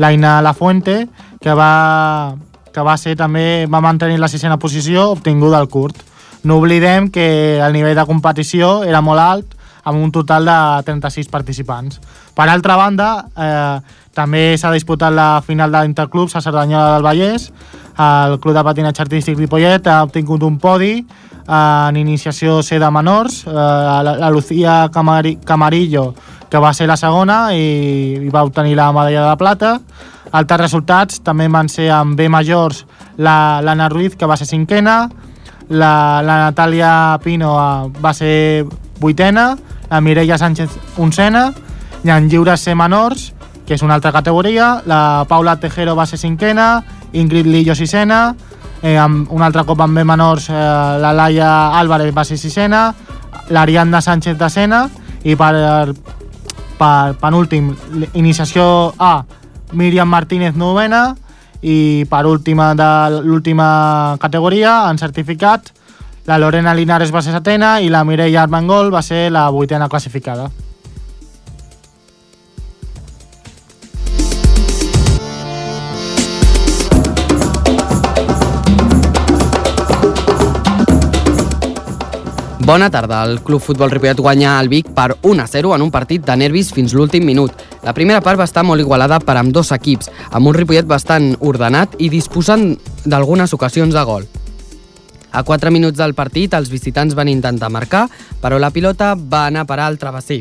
Speaker 1: l'Aina Lafuente, que va, que va ser també va mantenir la sisena posició obtinguda al curt. No oblidem que el nivell de competició era molt alt, amb un total de 36 participants. Per altra banda, eh, també s'ha disputat la final de l'Interclubs a Cerdanyola del Vallès. El Club de Patinatge Artístic Ripollet ha obtingut un podi en iniciació C de menors. Eh, la, la Lucía Camari, Camarillo, que va ser la segona i, i va obtenir la medalla de plata. Altres resultats també van ser amb B majors l'Anna Ruiz, que va ser cinquena, la, la Natàlia Pino eh, va ser vuitena, la Mireia Sánchez oncena, i en lliures C menors, que és una altra categoria, la Paula Tejero va ser cinquena, Ingrid Lillo sisena, eh, amb un altre cop amb B menors eh, la Laia Álvarez va ser sisena, l'Ariadna Sánchez desena i per, per penúltim iniciació A Míriam Martínez novena i per última de l'última categoria en certificat la Lorena Linares va ser setena i la Mireia Armengol va ser la vuitena classificada.
Speaker 4: Bona tarda. El Club Futbol Ripollet guanya el Vic per 1-0 en un partit de nervis fins l'últim minut. La primera part va estar molt igualada per amb dos equips, amb un Ripollet bastant ordenat i disposant d'algunes ocasions de gol. A 4 minuts del partit, els visitants van intentar marcar, però la pilota va anar per al travesser.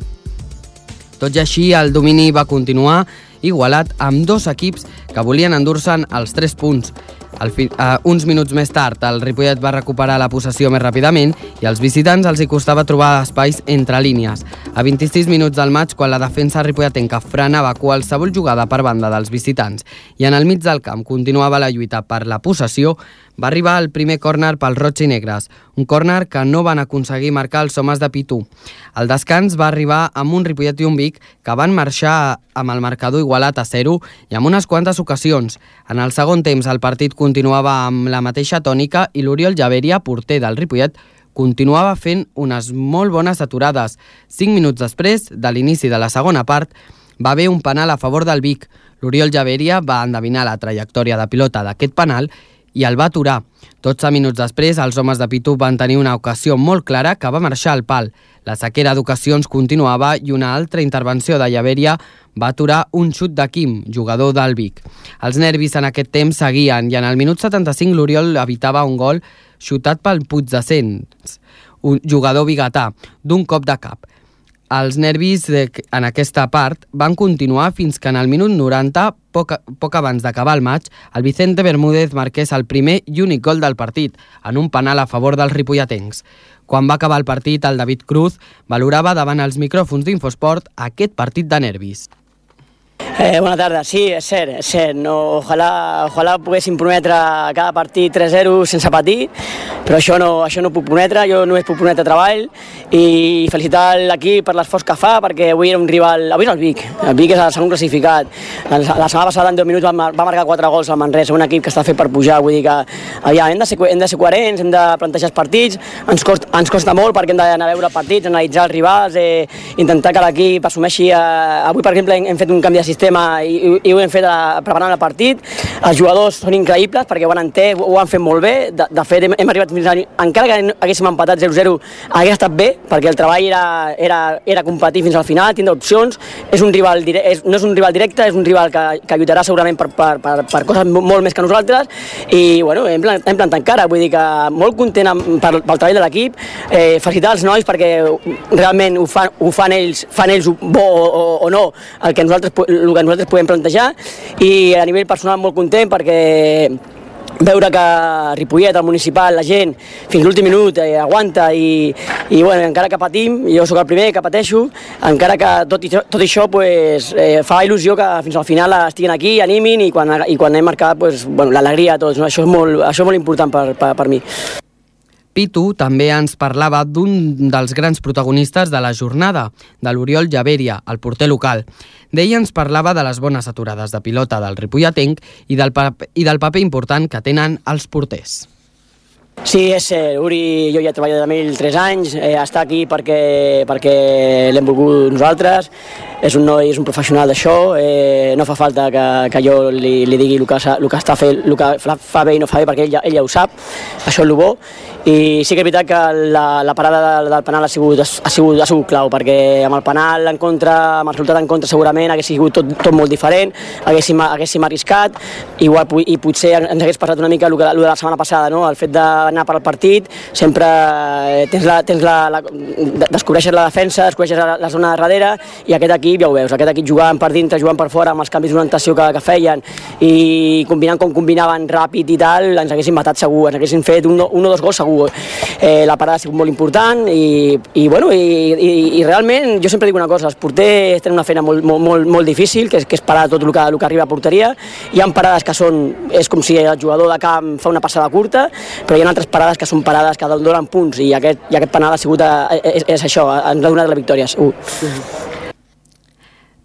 Speaker 4: Tot i així, el domini va continuar igualat amb dos equips que volien endur-se'n els 3 punts. Al fi, uh, uns minuts més tard, el Ripollet va recuperar la possessió més ràpidament i als visitants els hi costava trobar espais entre línies. A 26 minuts del maig, quan la defensa ripolletenca frenava qualsevol jugada per banda dels visitants i en el mig del camp continuava la lluita per la possessió, va arribar el primer córner pels roig i negres, un córner que no van aconseguir marcar els homes de Pitu. El descans va arribar amb un Ripollet i un Vic que van marxar amb el marcador igualat a 0 i amb unes quantes ocasions. En el segon temps el partit continuava amb la mateixa tònica i l'Oriol Javeria, porter del Ripollet, continuava fent unes molt bones aturades. Cinc minuts després de l'inici de la segona part, va haver un penal a favor del Vic. L'Oriol Javeria va endevinar la trajectòria de pilota d'aquest penal i el va aturar. 12 minuts després, els homes de Pitu van tenir una ocasió molt clara que va marxar al pal. La sequera d'ocasions continuava i una altra intervenció de Llaveria va aturar un xut de Quim, jugador del Vic. Els nervis en aquest temps seguien i en el minut 75 l'Oriol evitava un gol xutat pel Puig de Sens, un jugador bigatà, d'un cop de cap. Els nervis de, en aquesta part van continuar fins que en el minut 90, poc, poc abans d'acabar el maig, el Vicente Bermúdez marqués el primer i únic gol del partit, en un penal a favor dels ripolletens. Quan va acabar el partit, el David Cruz valorava davant els micròfons d'Infosport aquest partit de nervis.
Speaker 5: Eh, bona tarda, sí, és cert, és cert. No, ojalà, ojalà poguéssim prometre cada partit 3-0 sense patir, però això no, això no puc prometre, jo només puc prometre treball i felicitar l'equip per l'esforç que fa, perquè avui era un rival, avui és el Vic, el Vic és el segon classificat. La, la setmana passada en 10 minuts va, va marcar 4 gols al Manresa, un equip que està fet per pujar, vull dir que aviam, hem, de ser, hem de ser coherents, hem de plantejar els partits, ens costa, ens costa molt perquè hem d'anar a veure partits, analitzar els rivals, eh, intentar que l'equip assumeixi, eh, avui per exemple hem, hem fet un canvi de sistema sistema i, i ho hem fet a, preparant el partit. Els jugadors són increïbles perquè ho han entès, ho han fet molt bé. De, de fet, hem, hem arribat fins a... Encara que haguéssim empatat 0-0, hagués estat bé, perquè el treball era, era, era competir fins al final, tindre opcions. És un rival, és, no és un rival directe, és un rival que, que lluitarà segurament per, per, per, per coses molt més que nosaltres. I, bueno, hem, hem plantat encara, vull dir que molt content amb, per, pel treball de l'equip. Eh, felicitar els nois perquè realment ho fan, ho fan ells, fan ells bo o, o, o no, el que nosaltres, el que nosaltres podem plantejar i a nivell personal molt content perquè veure que Ripollet, el municipal, la gent, fins l'últim minut eh, aguanta i, i bueno, encara que patim, jo sóc el primer que pateixo, encara que tot, i, tot això pues, eh, fa il·lusió que fins al final estiguin aquí, animin i quan, i quan hem marcat pues, bueno, l'alegria a tots. No? Això, és molt, això és molt important per, per, per mi.
Speaker 4: Pitu també ens parlava d'un dels grans protagonistes de la jornada, de l'Oriol Llaveria, el porter local. D'ell ens parlava de les bones aturades de pilota del Ripollatenc i del, i del paper important que tenen els porters.
Speaker 5: Sí, és cert. Uri, jo ja treballo amb ell 3 anys, eh, està aquí perquè, perquè l'hem volgut nosaltres, és un noi, és un professional d'això, eh, no fa falta que, que jo li, li digui el que, el que està fent, el que fa bé i no fa bé, perquè ell ja, ell ja ho sap, això és el bo, i sí que és veritat que la, la parada del, del penal ha sigut, ha, sigut, ha sigut clau, perquè amb el penal en contra, amb el resultat en contra segurament hagués sigut tot, tot molt diferent, haguéssim, haguéssim arriscat, igual, i potser ens hagués passat una mica el, que, el de la setmana passada, no? el fet d'anar per al partit, sempre eh, tens la, tens la, la, descobreixes la defensa, descobreixes la, la zona de darrere, i aquest equip ja ho veus, aquest equip jugant per dintre, jugant per fora, amb els canvis d'orientació que, que feien, i combinant com combinaven ràpid i tal, ens haguessin matat segur, ens haguessin fet un, un o dos gols segur. Eh, la parada ha sigut molt important i, i, bueno, i, i, i realment jo sempre dic una cosa, els porters tenen una feina molt, molt, molt, molt difícil, que és, que és parar tot el que, el que arriba a porteria. Hi ha parades que són, és com si el jugador de camp fa una passada curta, però hi ha altres parades que són parades que donen punts i aquest, i aquest penal ha sigut, eh, és, és això, ens ha donat la victòria. Uh.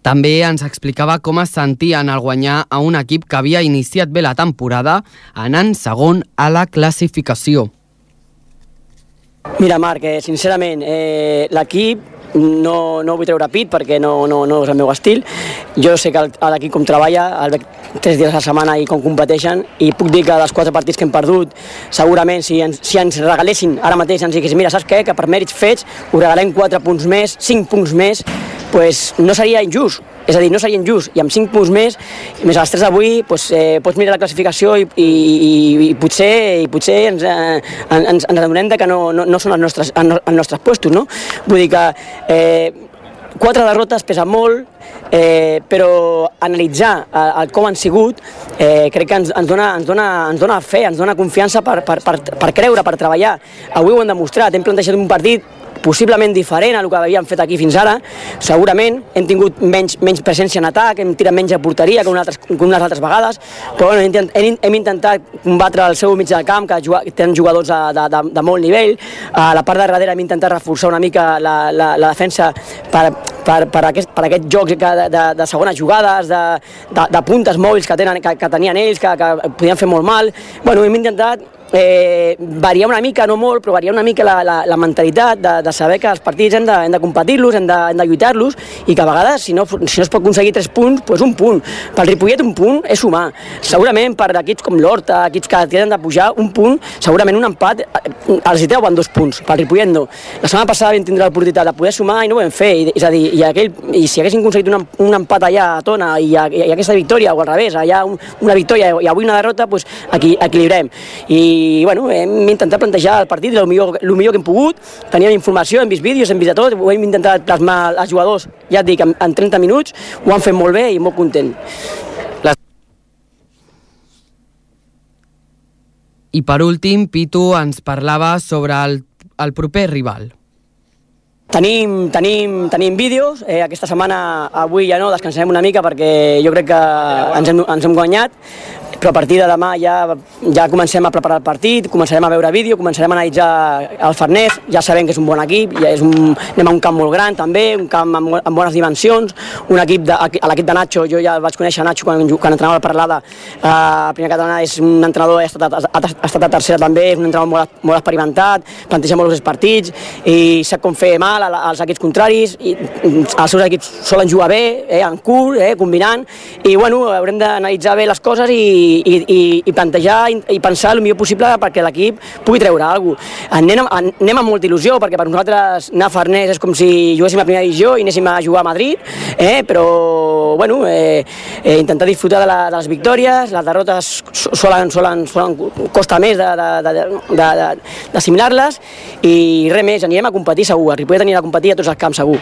Speaker 4: També ens explicava com es sentien al guanyar a un equip que havia iniciat bé la temporada anant segon a la classificació.
Speaker 5: Mira, Marc, eh, sincerament, eh, l'equip no, no vull treure pit perquè no, no, no és el meu estil. Jo sé que l'equip com treballa, el veig tres dies a la setmana i com competeixen i puc dir que dels quatre partits que hem perdut, segurament si ens, si ens regalessin ara mateix, ens diguessin, mira, saps què? Que per mèrits fets us regalem quatre punts més, cinc punts més, pues no seria injust. És a dir, no seria injust. I amb 5 punts més, més a les 3 d'avui, pues, eh, pots mirar la classificació i, i, i, i potser, i potser ens, eh, ens, ens adonem que no, no, no són els nostres, els nostres puestos, no? Vull dir que eh, quatre derrotes pesen molt, eh, però analitzar el, el com han sigut eh, crec que ens, ens, dona, ens, dona, ens dona fe, ens dona confiança per, per, per, per creure, per treballar. Avui ho hem demostrat, hem plantejat un partit possiblement diferent a el que havíem fet aquí fins ara. Segurament hem tingut menys, menys presència en atac, hem tirat menys a porteria que, altres, que unes altres vegades, però bueno, hem, hem, hem intentat combatre el seu mig del camp, que tenen jugadors de, de, de, de molt nivell. A la part de darrere hem intentat reforçar una mica la, la, la defensa per, per, per, aquest, per aquest joc de, de, de segones jugades, de, de, de puntes mòbils que, tenen, que, que tenien ells, que, que podien fer molt mal. Bueno, hem intentat eh, varia una mica, no molt, però varia una mica la, la, la mentalitat de, de saber que els partits hem de, hem de competir-los, hem de, hem de lluitar-los i que a vegades, si no, si no es pot aconseguir tres punts, doncs un punt. Pel Ripollet un punt és sumar. Segurament per equips com l'Horta, equips que tenen de pujar, un punt, segurament un empat, eh, els hi treuen dos punts, pel Ripollet no. La setmana passada vam tindre l'oportunitat de poder sumar i no ho vam fer, I, és a dir, i, aquell, i si haguéssim aconseguit un, un empat allà a Tona i, i, i aquesta victòria, o al revés, allà un, una victòria i avui una derrota, doncs aquí, equilibrem. I bueno, hem hem intentat plantejar el partit el millor, el millor que hem pogut, teníem informació, hem vist vídeos, hem vist de tot, ho hem intentat plasmar als jugadors, ja et dic, en, en 30 minuts, ho han fet molt bé i molt content.
Speaker 4: I per últim, Pitu ens parlava sobre el, el proper rival.
Speaker 5: Tenim, tenim, tenim vídeos, eh, aquesta setmana, avui ja no, descansarem una mica perquè jo crec que ens hem, ens hem guanyat, però a partir de demà ja, ja comencem a preparar el partit, començarem a veure vídeo, començarem a analitzar el Farners, ja sabem que és un bon equip, ja és un, anem a un camp molt gran també, un camp amb, amb bones dimensions, un equip de, a l'equip de Nacho, jo ja vaig conèixer Nacho quan, quan entrenava per l'ADA, eh, primer catalana és un entrenador, ha estat, ha, ha estat a tercera també, és un entrenador molt, molt experimentat, planteja molt els partits i sap com fer mal als equips contraris, i els seus equips solen jugar bé, eh, en curt, eh, combinant, i bueno, haurem d'analitzar bé les coses i, i, i, i plantejar i, i pensar el millor possible perquè l'equip pugui treure alguna cosa. Anem, anem amb molta il·lusió perquè per nosaltres anar a Farners és com si juguéssim a primera divisió i anéssim a jugar a Madrid, eh? però bueno, eh, eh, intentar disfrutar de, la, de les victòries, les derrotes solen, solen, solen costa més d'assimilar-les i res més, anirem a competir segur, a Ripollet anirà a competir a tots els camps segur.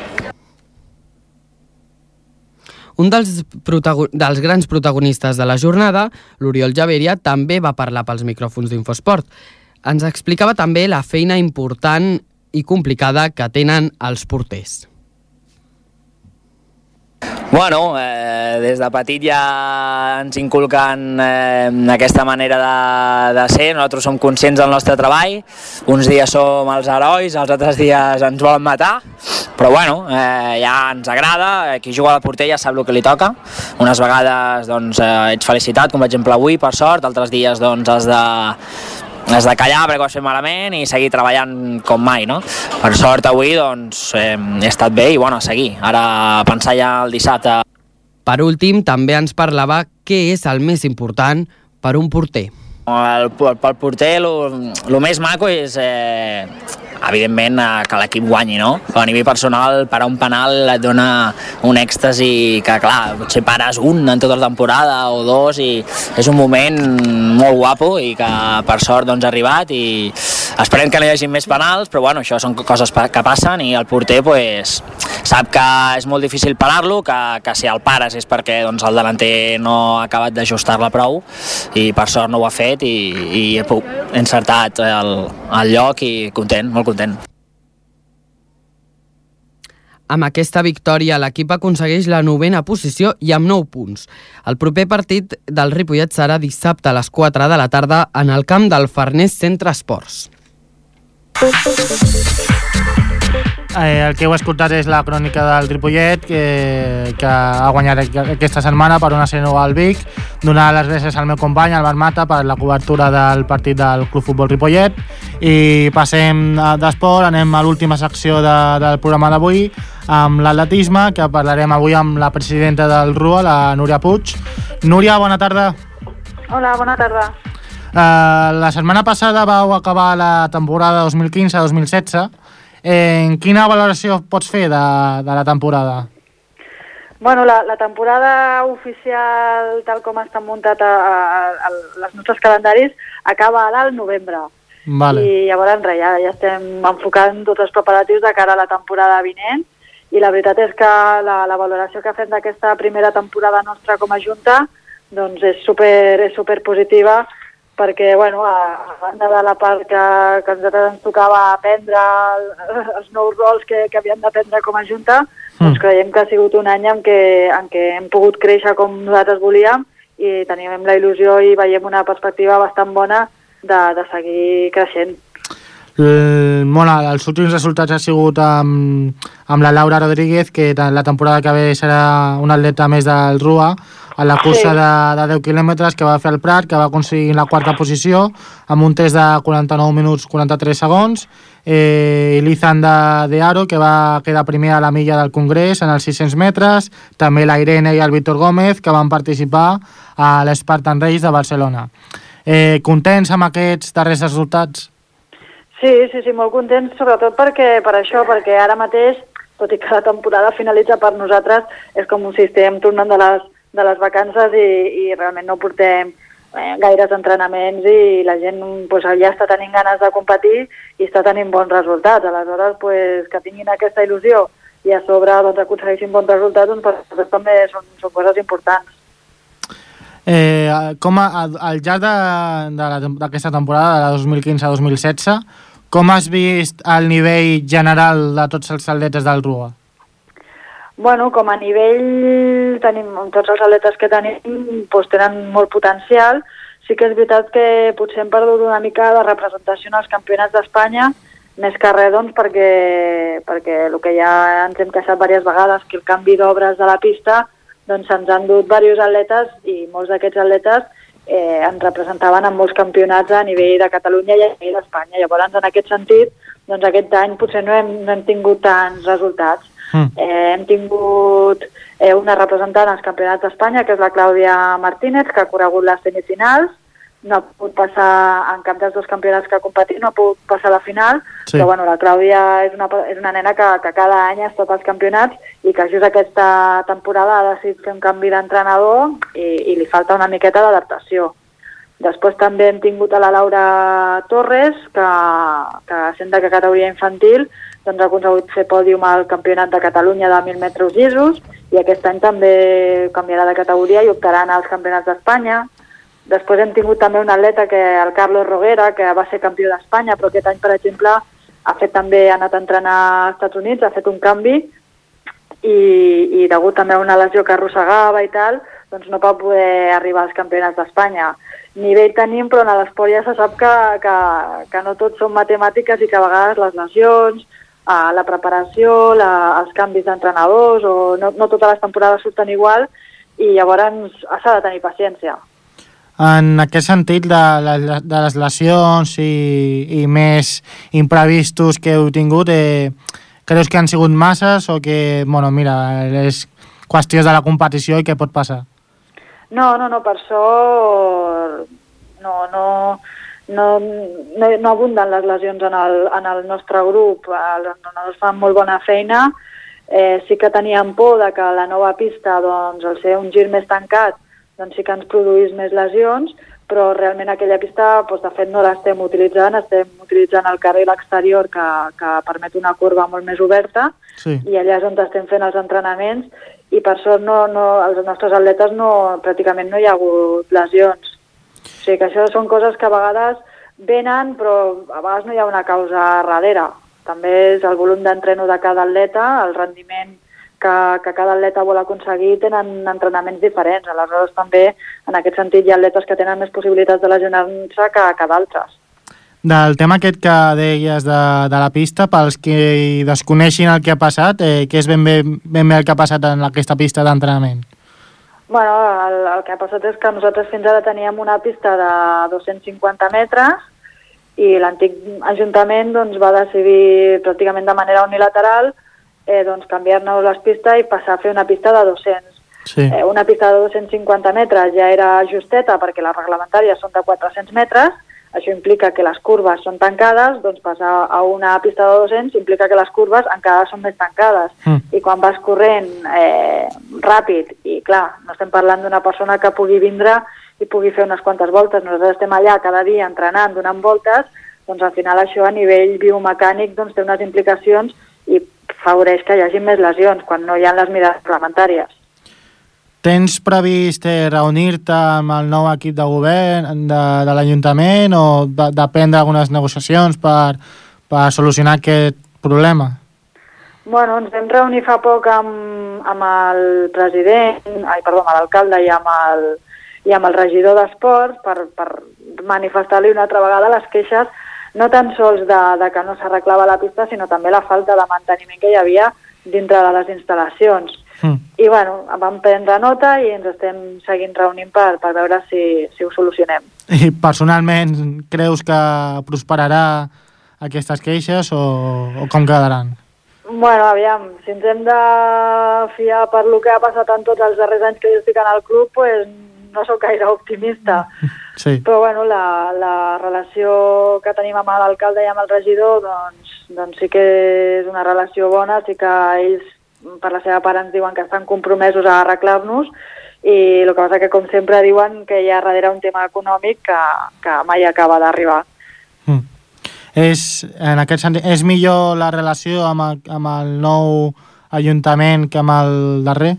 Speaker 4: Un dels, dels grans protagonistes de la jornada, l'Oriol Javeria, també va parlar pels micròfons d'Infosport. Ens explicava també la feina important i complicada que tenen els porters.
Speaker 6: Bueno, eh, des de petit ja ens inculquen eh, aquesta manera de, de ser, nosaltres som conscients del nostre treball, uns dies som els herois, els altres dies ens volen matar, però bueno, eh, ja ens agrada, qui juga a la porter ja sap el que li toca, unes vegades doncs, eh, ets felicitat, com per exemple avui, per sort, altres dies doncs, has de has de callar perquè ho has fet malament i seguir treballant com mai, no? Per sort avui doncs eh, he estat bé i bueno, seguir. Ara pensar ja el dissabte.
Speaker 4: Per últim, també ens parlava què és el més important per un porter.
Speaker 6: El, pel porter el més maco és eh, evidentment eh, que l'equip guanyi, no? A nivell personal, parar un penal et dona un èxtasi que, clar, potser pares un en tota la temporada o dos i és un moment molt guapo i que per sort doncs ha arribat i esperem que no hi hagi més penals, però bueno, això són coses que passen i el porter pues, sap que és molt difícil parar-lo, que, que si el pares és perquè doncs, el delanter no ha acabat d'ajustar-la prou i per sort no ho ha fet i, i he encertat el, el lloc i content, molt content.
Speaker 4: Amb aquesta victòria, l'equip aconsegueix la novena posició i amb 9 punts. El proper partit del Ripollet serà dissabte a les 4 de la tarda en el camp del Farners Centre Esports.
Speaker 1: Eh, el que heu escoltat és la crònica del Ripollet, que, que ha guanyat aquesta setmana per una 0 al Vic. Donar les gràcies al meu company, Albert Mata, per la cobertura del partit del Club Futbol Ripollet. I passem d'esport, anem a l'última secció de, del programa d'avui, amb l'atletisme, que parlarem avui amb la presidenta del RUA, la Núria Puig. Núria, bona tarda.
Speaker 7: Hola, bona tarda.
Speaker 1: Uh, la setmana passada vau acabar la temporada 2015-2016 Eh, quina valoració pots fer de, de la temporada?
Speaker 7: Bueno, la, la temporada oficial, tal com estan muntat a, a, a, els nostres calendaris, acaba ara al novembre.
Speaker 1: Vale.
Speaker 7: I llavors res, ja, ja estem enfocant tots els preparatius de cara a la temporada vinent i la veritat és que la, la valoració que fem d'aquesta primera temporada nostra com a Junta doncs és super, és super positiva perquè, bueno, a, a banda de la part que, que nosaltres ens tocava aprendre el, els nous rols que, que havíem d'aprendre com a Junta, mm. doncs creiem que ha sigut un any en què, en què hem pogut créixer com nosaltres volíem i tenim la il·lusió i veiem una perspectiva bastant bona de, de seguir creixent.
Speaker 1: El, bueno, els últims resultats ha sigut amb, amb la Laura Rodríguez, que la temporada que ve serà un atleta més del RUA, a la cursa sí. de, de 10 quilòmetres que va fer el Prat, que va aconseguir la quarta posició amb un test de 49 minuts 43 segons, eh, Lizan de, de Aro, que va quedar primer a la milla del Congrés en els 600 metres, també la Irene i el Víctor Gómez, que van participar a l'Spartan Race de Barcelona. Eh, contents amb aquests darrers resultats?
Speaker 7: Sí, sí, sí, molt contents, sobretot perquè per això, perquè ara mateix, tot i que la temporada finalitza per nosaltres, és com si estem tornant de les de les vacances i, i realment no portem eh, gaires entrenaments i la gent pues, ja està tenint ganes de competir i està tenint bons resultats. Aleshores, pues, que tinguin aquesta il·lusió i a sobre doncs, aconsegueixin bons resultats, doncs, per també són, són coses importants.
Speaker 1: Eh, com a, al llarg d'aquesta temporada, de la 2015-2016, com has vist el nivell general de tots els atletes del RUA?
Speaker 7: Bueno, com a nivell tenim, tots els atletes que tenim doncs tenen molt potencial. Sí que és veritat que potser hem perdut una mica de representació en els campionats d'Espanya, més que res doncs, perquè, perquè el que ja ens hem queixat diverses vegades, que el canvi d'obres de la pista doncs se'ns han dut diversos atletes i molts d'aquests atletes eh, ens representaven en molts campionats a nivell de Catalunya i a nivell d'Espanya. Llavors, en aquest sentit, doncs aquest any potser no hem, no hem tingut tants resultats Mm. Eh, hem tingut eh, una representant als campionats d'Espanya, que és la Clàudia Martínez, que ha corregut les semifinals, no ha pogut passar en cap dels dos campionats que ha competit, no ha pogut passar a la final, sí. però bueno, la Clàudia és una, és una nena que, que cada any ha estat als campionats i que just aquesta temporada ha decidit fer un canvi d'entrenador i, i li falta una miqueta d'adaptació. Després també hem tingut a la Laura Torres, que, que sent de categoria infantil, doncs, ha aconseguit fer pòdium al Campionat de Catalunya de 1.000 metres llisos i aquest any també canviarà de categoria i optarà als Campionats d'Espanya. Després hem tingut també un atleta, que el Carlos Roguera, que va ser campió d'Espanya, però aquest any, per exemple, ha fet també ha anat a entrenar als Estats Units, ha fet un canvi i, i degut també a una lesió que arrossegava i tal, doncs no va poder arribar als campionats d'Espanya. Nivell tenim, però a l'esport ja se sap que, que, que no tot són matemàtiques i que a vegades les lesions, eh, la preparació, la, els canvis d'entrenadors, o no, no totes les temporades surten igual, i llavors s'ha de tenir paciència.
Speaker 1: En aquest sentit, de, de, les lesions i, i més imprevistos que heu tingut, eh, creus que han sigut masses o que, bueno, mira, és qüestions de la competició i què pot passar?
Speaker 7: No, no, no, per sort no, no, no, no, no abunden les lesions en el, en el nostre grup, els entrenadors fan molt bona feina, eh, sí que teníem por de que la nova pista, doncs, al ser un gir més tancat, doncs sí que ens produís més lesions, però realment aquella pista, doncs, de fet, no l'estem utilitzant, estem utilitzant el carrer exterior que, que permet una curva molt més oberta
Speaker 1: Sí.
Speaker 7: i allà és on estem fent els entrenaments i per sort no, no, els nostres atletes no, pràcticament no hi ha hagut lesions. O sigui que això són coses que a vegades venen però a vegades no hi ha una causa darrere. També és el volum d'entreno de cada atleta, el rendiment que, que cada atleta vol aconseguir, tenen entrenaments diferents. Aleshores també en aquest sentit hi ha atletes que tenen més possibilitats de lesionar-se que, que d'altres.
Speaker 1: Del tema aquest que deies de, de la pista, pels que desconeixin el que ha passat, eh, què és ben bé, ben bé el que ha passat en aquesta pista d'entrenament?
Speaker 7: Bueno, el, el que ha passat és que nosaltres fins ara teníem una pista de 250 metres i l'antic Ajuntament doncs, va decidir pràcticament de manera unilateral eh, doncs, canviar-nos les pistes i passar a fer una pista de 200.
Speaker 1: Sí.
Speaker 7: Eh, una pista de 250 metres ja era justeta perquè les reglamentàries són de 400 metres, això implica que les curves són tancades, doncs passar a una pista de 200 implica que les curves encara són més tancades.
Speaker 1: Mm.
Speaker 7: I quan vas corrent eh, ràpid, i clar, no estem parlant d'una persona que pugui vindre i pugui fer unes quantes voltes, nosaltres estem allà cada dia entrenant, donant voltes, doncs al final això a nivell biomecànic doncs, té unes implicacions i favoreix que hi hagi més lesions quan no hi ha les mirades reglamentàries.
Speaker 1: Tens previst eh, reunir-te amb el nou equip de govern de, de l'Ajuntament o de, de prendre algunes negociacions per, per solucionar aquest problema?
Speaker 7: Bueno, ens vam reunir fa poc amb, amb el president, ai, perdó, amb l'alcalde i amb el, i amb el regidor d'Esports per, per manifestar-li una altra vegada les queixes no tan sols de, de que no s'arreglava la pista, sinó també la falta de manteniment que hi havia dintre de les instal·lacions.
Speaker 1: Mm.
Speaker 7: I bueno, vam prendre nota i ens estem seguint reunint per, per veure si, si ho solucionem.
Speaker 1: I personalment creus que prosperarà aquestes queixes o, o com quedaran?
Speaker 7: Bueno, aviam, si ens hem de fiar per lo que ha passat en tots els darrers anys que jo estic en el club, pues no sóc gaire optimista.
Speaker 1: Sí.
Speaker 7: Però bueno, la, la relació que tenim amb l'alcalde i amb el regidor doncs, doncs sí que és una relació bona, sí que ells per la seva part ens diuen que estan compromesos a arreglar-nos i el que passa que com sempre diuen que hi ha darrere un tema econòmic que, que mai acaba d'arribar.
Speaker 1: Mm. És, en aquest sentit, és millor la relació amb el, amb el nou ajuntament que amb el darrer?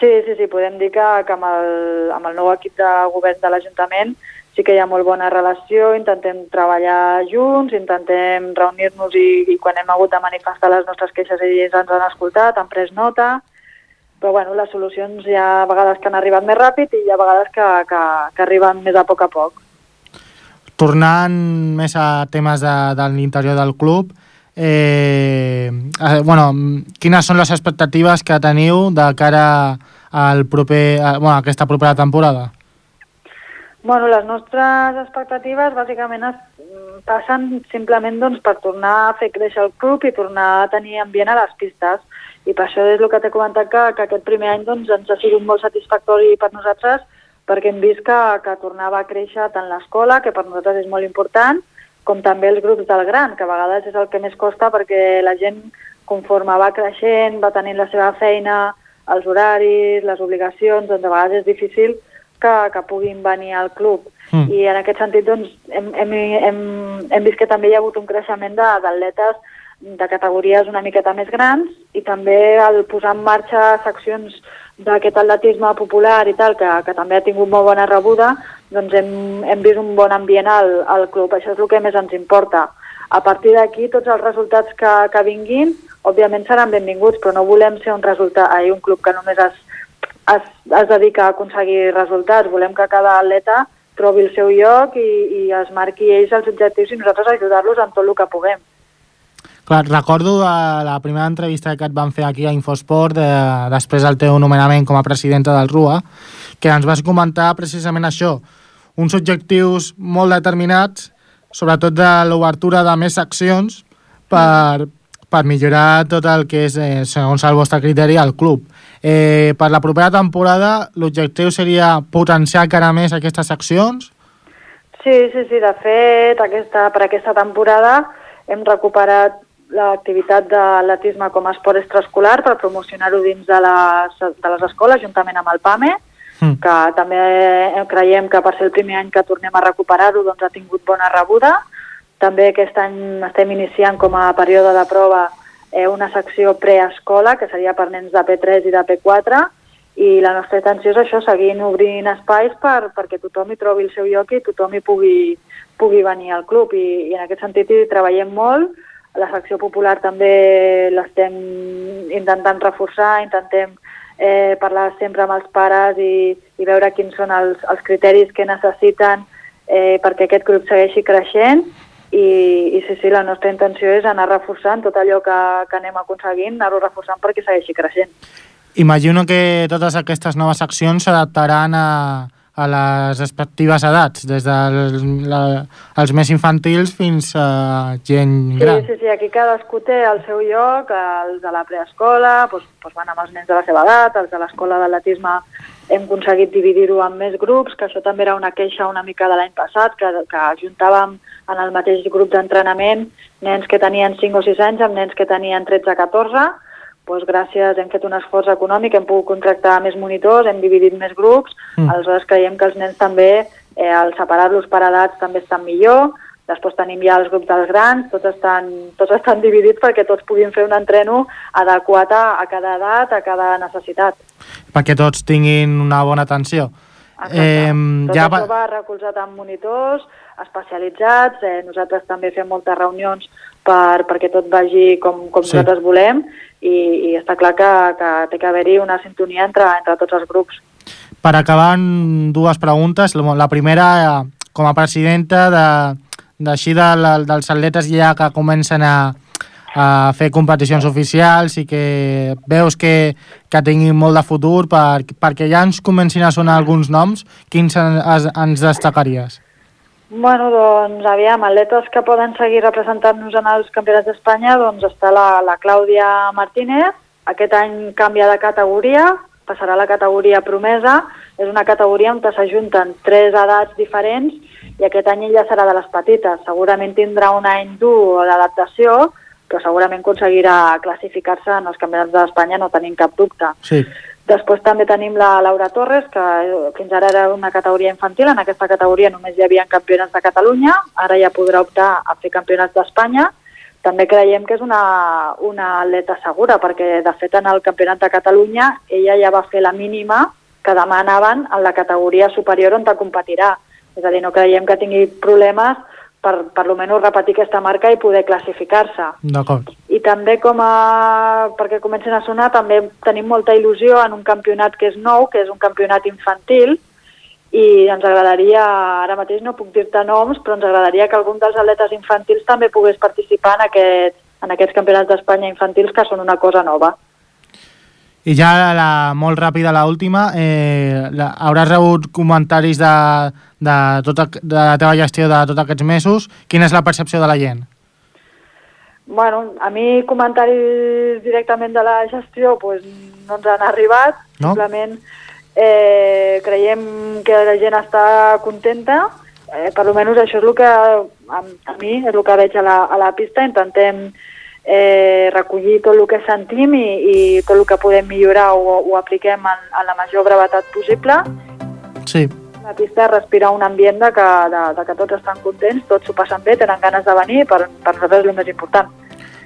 Speaker 7: Sí, sí, sí, podem dir que, que amb, el, amb el nou equip de govern de l'Ajuntament sí que hi ha molt bona relació, intentem treballar junts, intentem reunir-nos i, i quan hem hagut de manifestar les nostres queixes ells ens han escoltat, han pres nota, però bueno, les solucions hi ha vegades que han arribat més ràpid i hi ha vegades que, que, que arriben més a poc a poc.
Speaker 1: Tornant més a temes de, de l'interior del club, eh, eh, bueno, quines són les expectatives que teniu de cara al proper, bueno, a aquesta propera temporada?
Speaker 7: Bueno, les nostres expectatives bàsicament es, passen simplement doncs, per tornar a fer créixer el club i tornar a tenir ambient a les pistes. I per això és el que t'he comentat que, que aquest primer any doncs, ens ha sigut molt satisfactori per nosaltres perquè hem vist que, que tornava a créixer tant l'escola, que per nosaltres és molt important, com també els grups del gran, que a vegades és el que més costa perquè la gent, conforme va creixent, va tenint la seva feina, els horaris, les obligacions, doncs a vegades és difícil que, que puguin venir al club.
Speaker 1: Mm.
Speaker 7: I en aquest sentit doncs, hem, hem, hem, hem vist que també hi ha hagut un creixement de- d'atletes de categories una miqueta més grans i també el posar en marxa seccions d'aquest atletisme popular i tal, que, que també ha tingut molt bona rebuda, doncs hem, hem vist un bon ambient al, al club. Això és el que més ens importa. A partir d'aquí, tots els resultats que, que vinguin, òbviament seran benvinguts, però no volem ser un resultat, ai, un club que només es, es, es dedica a aconseguir resultats. Volem que cada atleta trobi el seu lloc i, i es marqui ells els objectius i nosaltres ajudar-los en tot el que puguem.
Speaker 1: Clar, recordo eh, la primera entrevista que et van fer aquí a Infosport de, després del teu nomenament com a presidenta del RUA, que ens vas comentar precisament això, uns objectius molt determinats, sobretot de l'obertura de més seccions per, per millorar tot el que és, eh, segons el vostre criteri, el club. Eh, per la propera temporada, l'objectiu seria potenciar encara més aquestes seccions?
Speaker 7: Sí, sí, sí. De fet, aquesta, per aquesta temporada hem recuperat l'activitat d'atletisme com a esport extraescolar per promocionar-ho dins de les, de les escoles, juntament amb el PAME, mm. que també creiem que per ser el primer any que tornem a recuperar-ho doncs ha tingut bona rebuda. També aquest any estem iniciant com a període de prova eh, una secció preescola, que seria per nens de P3 i de P4, i la nostra intenció és això, seguint obrint espais per, perquè tothom hi trobi el seu lloc i tothom hi pugui, pugui venir al club. I, i en aquest sentit hi treballem molt, la secció popular també l'estem intentant reforçar, intentem eh, parlar sempre amb els pares i, i veure quins són els, els criteris que necessiten eh, perquè aquest grup segueixi creixent i, i sí, sí, la nostra intenció és anar reforçant tot allò que, que anem aconseguint, anar-ho reforçant perquè segueixi creixent.
Speaker 1: Imagino que totes aquestes noves accions s'adaptaran a, a les respectives edats, des dels de més infantils fins a gent gran.
Speaker 7: Sí, sí, sí, aquí cadascú té el seu lloc, els de la preescola, doncs, doncs van amb els nens de la seva edat, els de l'escola d'atletisme hem aconseguit dividir-ho en més grups, que això també era una queixa una mica de l'any passat, que, que juntàvem en el mateix grup d'entrenament nens que tenien 5 o 6 anys amb nens que tenien 13 o 14, doncs gràcies, hem fet un esforç econòmic, hem pogut contractar més monitors, hem dividit més grups, mm. aleshores creiem que els nens també, eh, al separar-los per edats també estan millor, després tenim ja els grups dels grans, tots estan, tots estan dividits perquè tots puguin fer un entreno adequat a, a cada edat, a cada necessitat.
Speaker 1: Perquè tots tinguin una bona atenció.
Speaker 7: Eh, Tot ja això va recolzat amb monitors especialitzats, eh, nosaltres també fem moltes reunions per, perquè tot vagi com, com sí. nosaltres volem i, i està clar que, que té que haver-hi una sintonia entre, entre tots els grups.
Speaker 1: Per acabar, dues preguntes. La primera, com a presidenta de, d'així de, de, dels atletes ja que comencen a, a fer competicions oficials i que veus que, que tinguin molt de futur per, perquè ja ens comencin a sonar alguns noms, quins ens, ens destacaries?
Speaker 7: Bueno, doncs, aviam, atletes que poden seguir representant-nos en els campionats d'Espanya, doncs està la, la Clàudia Martínez, aquest any canvia de categoria, passarà a la categoria promesa, és una categoria on s'ajunten tres edats diferents i aquest any ella serà de les petites. Segurament tindrà un any dur d'adaptació, però segurament aconseguirà classificar-se en els campionats d'Espanya, no tenim cap dubte.
Speaker 1: Sí.
Speaker 7: Després també tenim la Laura Torres, que fins ara era una categoria infantil. En aquesta categoria només hi havia campionats de Catalunya, ara ja podrà optar a fer campionats d'Espanya. També creiem que és una, una atleta segura, perquè de fet en el campionat de Catalunya ella ja va fer la mínima que demanaven en la categoria superior on te competirà. És a dir, no creiem que tingui problemes per, per lo menys repetir aquesta marca i poder classificar-se.
Speaker 1: D'acord.
Speaker 7: I també com a, perquè comencen a sonar, també tenim molta il·lusió en un campionat que és nou, que és un campionat infantil, i ens agradaria, ara mateix no puc dir-te noms, però ens agradaria que algun dels atletes infantils també pogués participar en, aquest, en aquests campionats d'Espanya infantils, que són una cosa nova.
Speaker 1: I ja la, molt ràpida, la última, eh, la, hauràs rebut comentaris de, de, tota, de la teva gestió de tots aquests mesos. Quina és la percepció de la gent?
Speaker 7: Bueno, a mi comentaris directament de la gestió pues, no ens han arribat. No? Simplement eh, creiem que la gent està contenta. Eh, per almenys això és el que a, a mi és el que veig a la, a la pista. Intentem eh, recollir tot el que sentim i, i tot el que podem millorar ho, ho apliquem en, en la major brevetat possible.
Speaker 1: Sí.
Speaker 7: La pista respira un ambient de que, de, de que tots estan contents, tots s'ho passen bé, tenen ganes de venir, per, per nosaltres és el més important.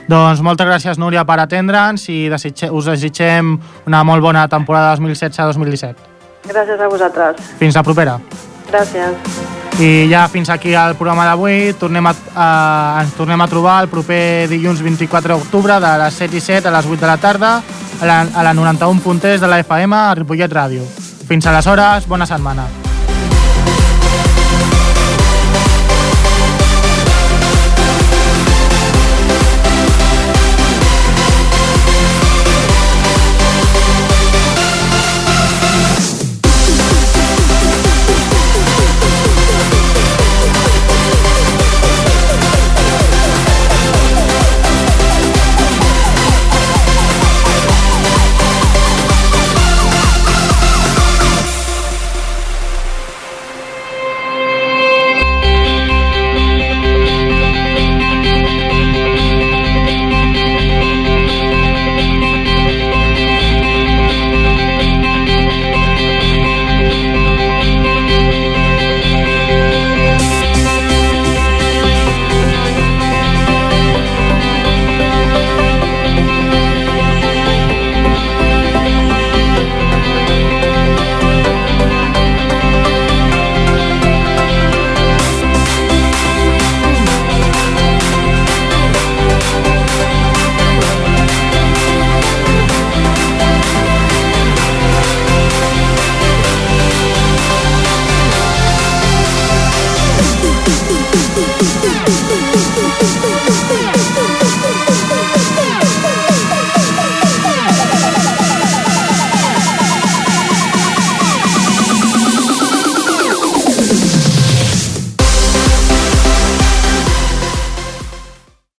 Speaker 1: Doncs moltes gràcies, Núria, per atendre'ns i desitge, us desitgem una molt bona temporada 2016-2017.
Speaker 7: Gràcies a vosaltres.
Speaker 1: Fins la propera.
Speaker 7: Gràcies.
Speaker 1: I ja fins aquí el programa d'avui. Tornem a, a, ens tornem a trobar el proper dilluns 24 d'octubre de les 7 i 7 a les 8 de la tarda a la, a la 91.3 de la FM a Ripollet Ràdio. Fins aleshores, bona setmana.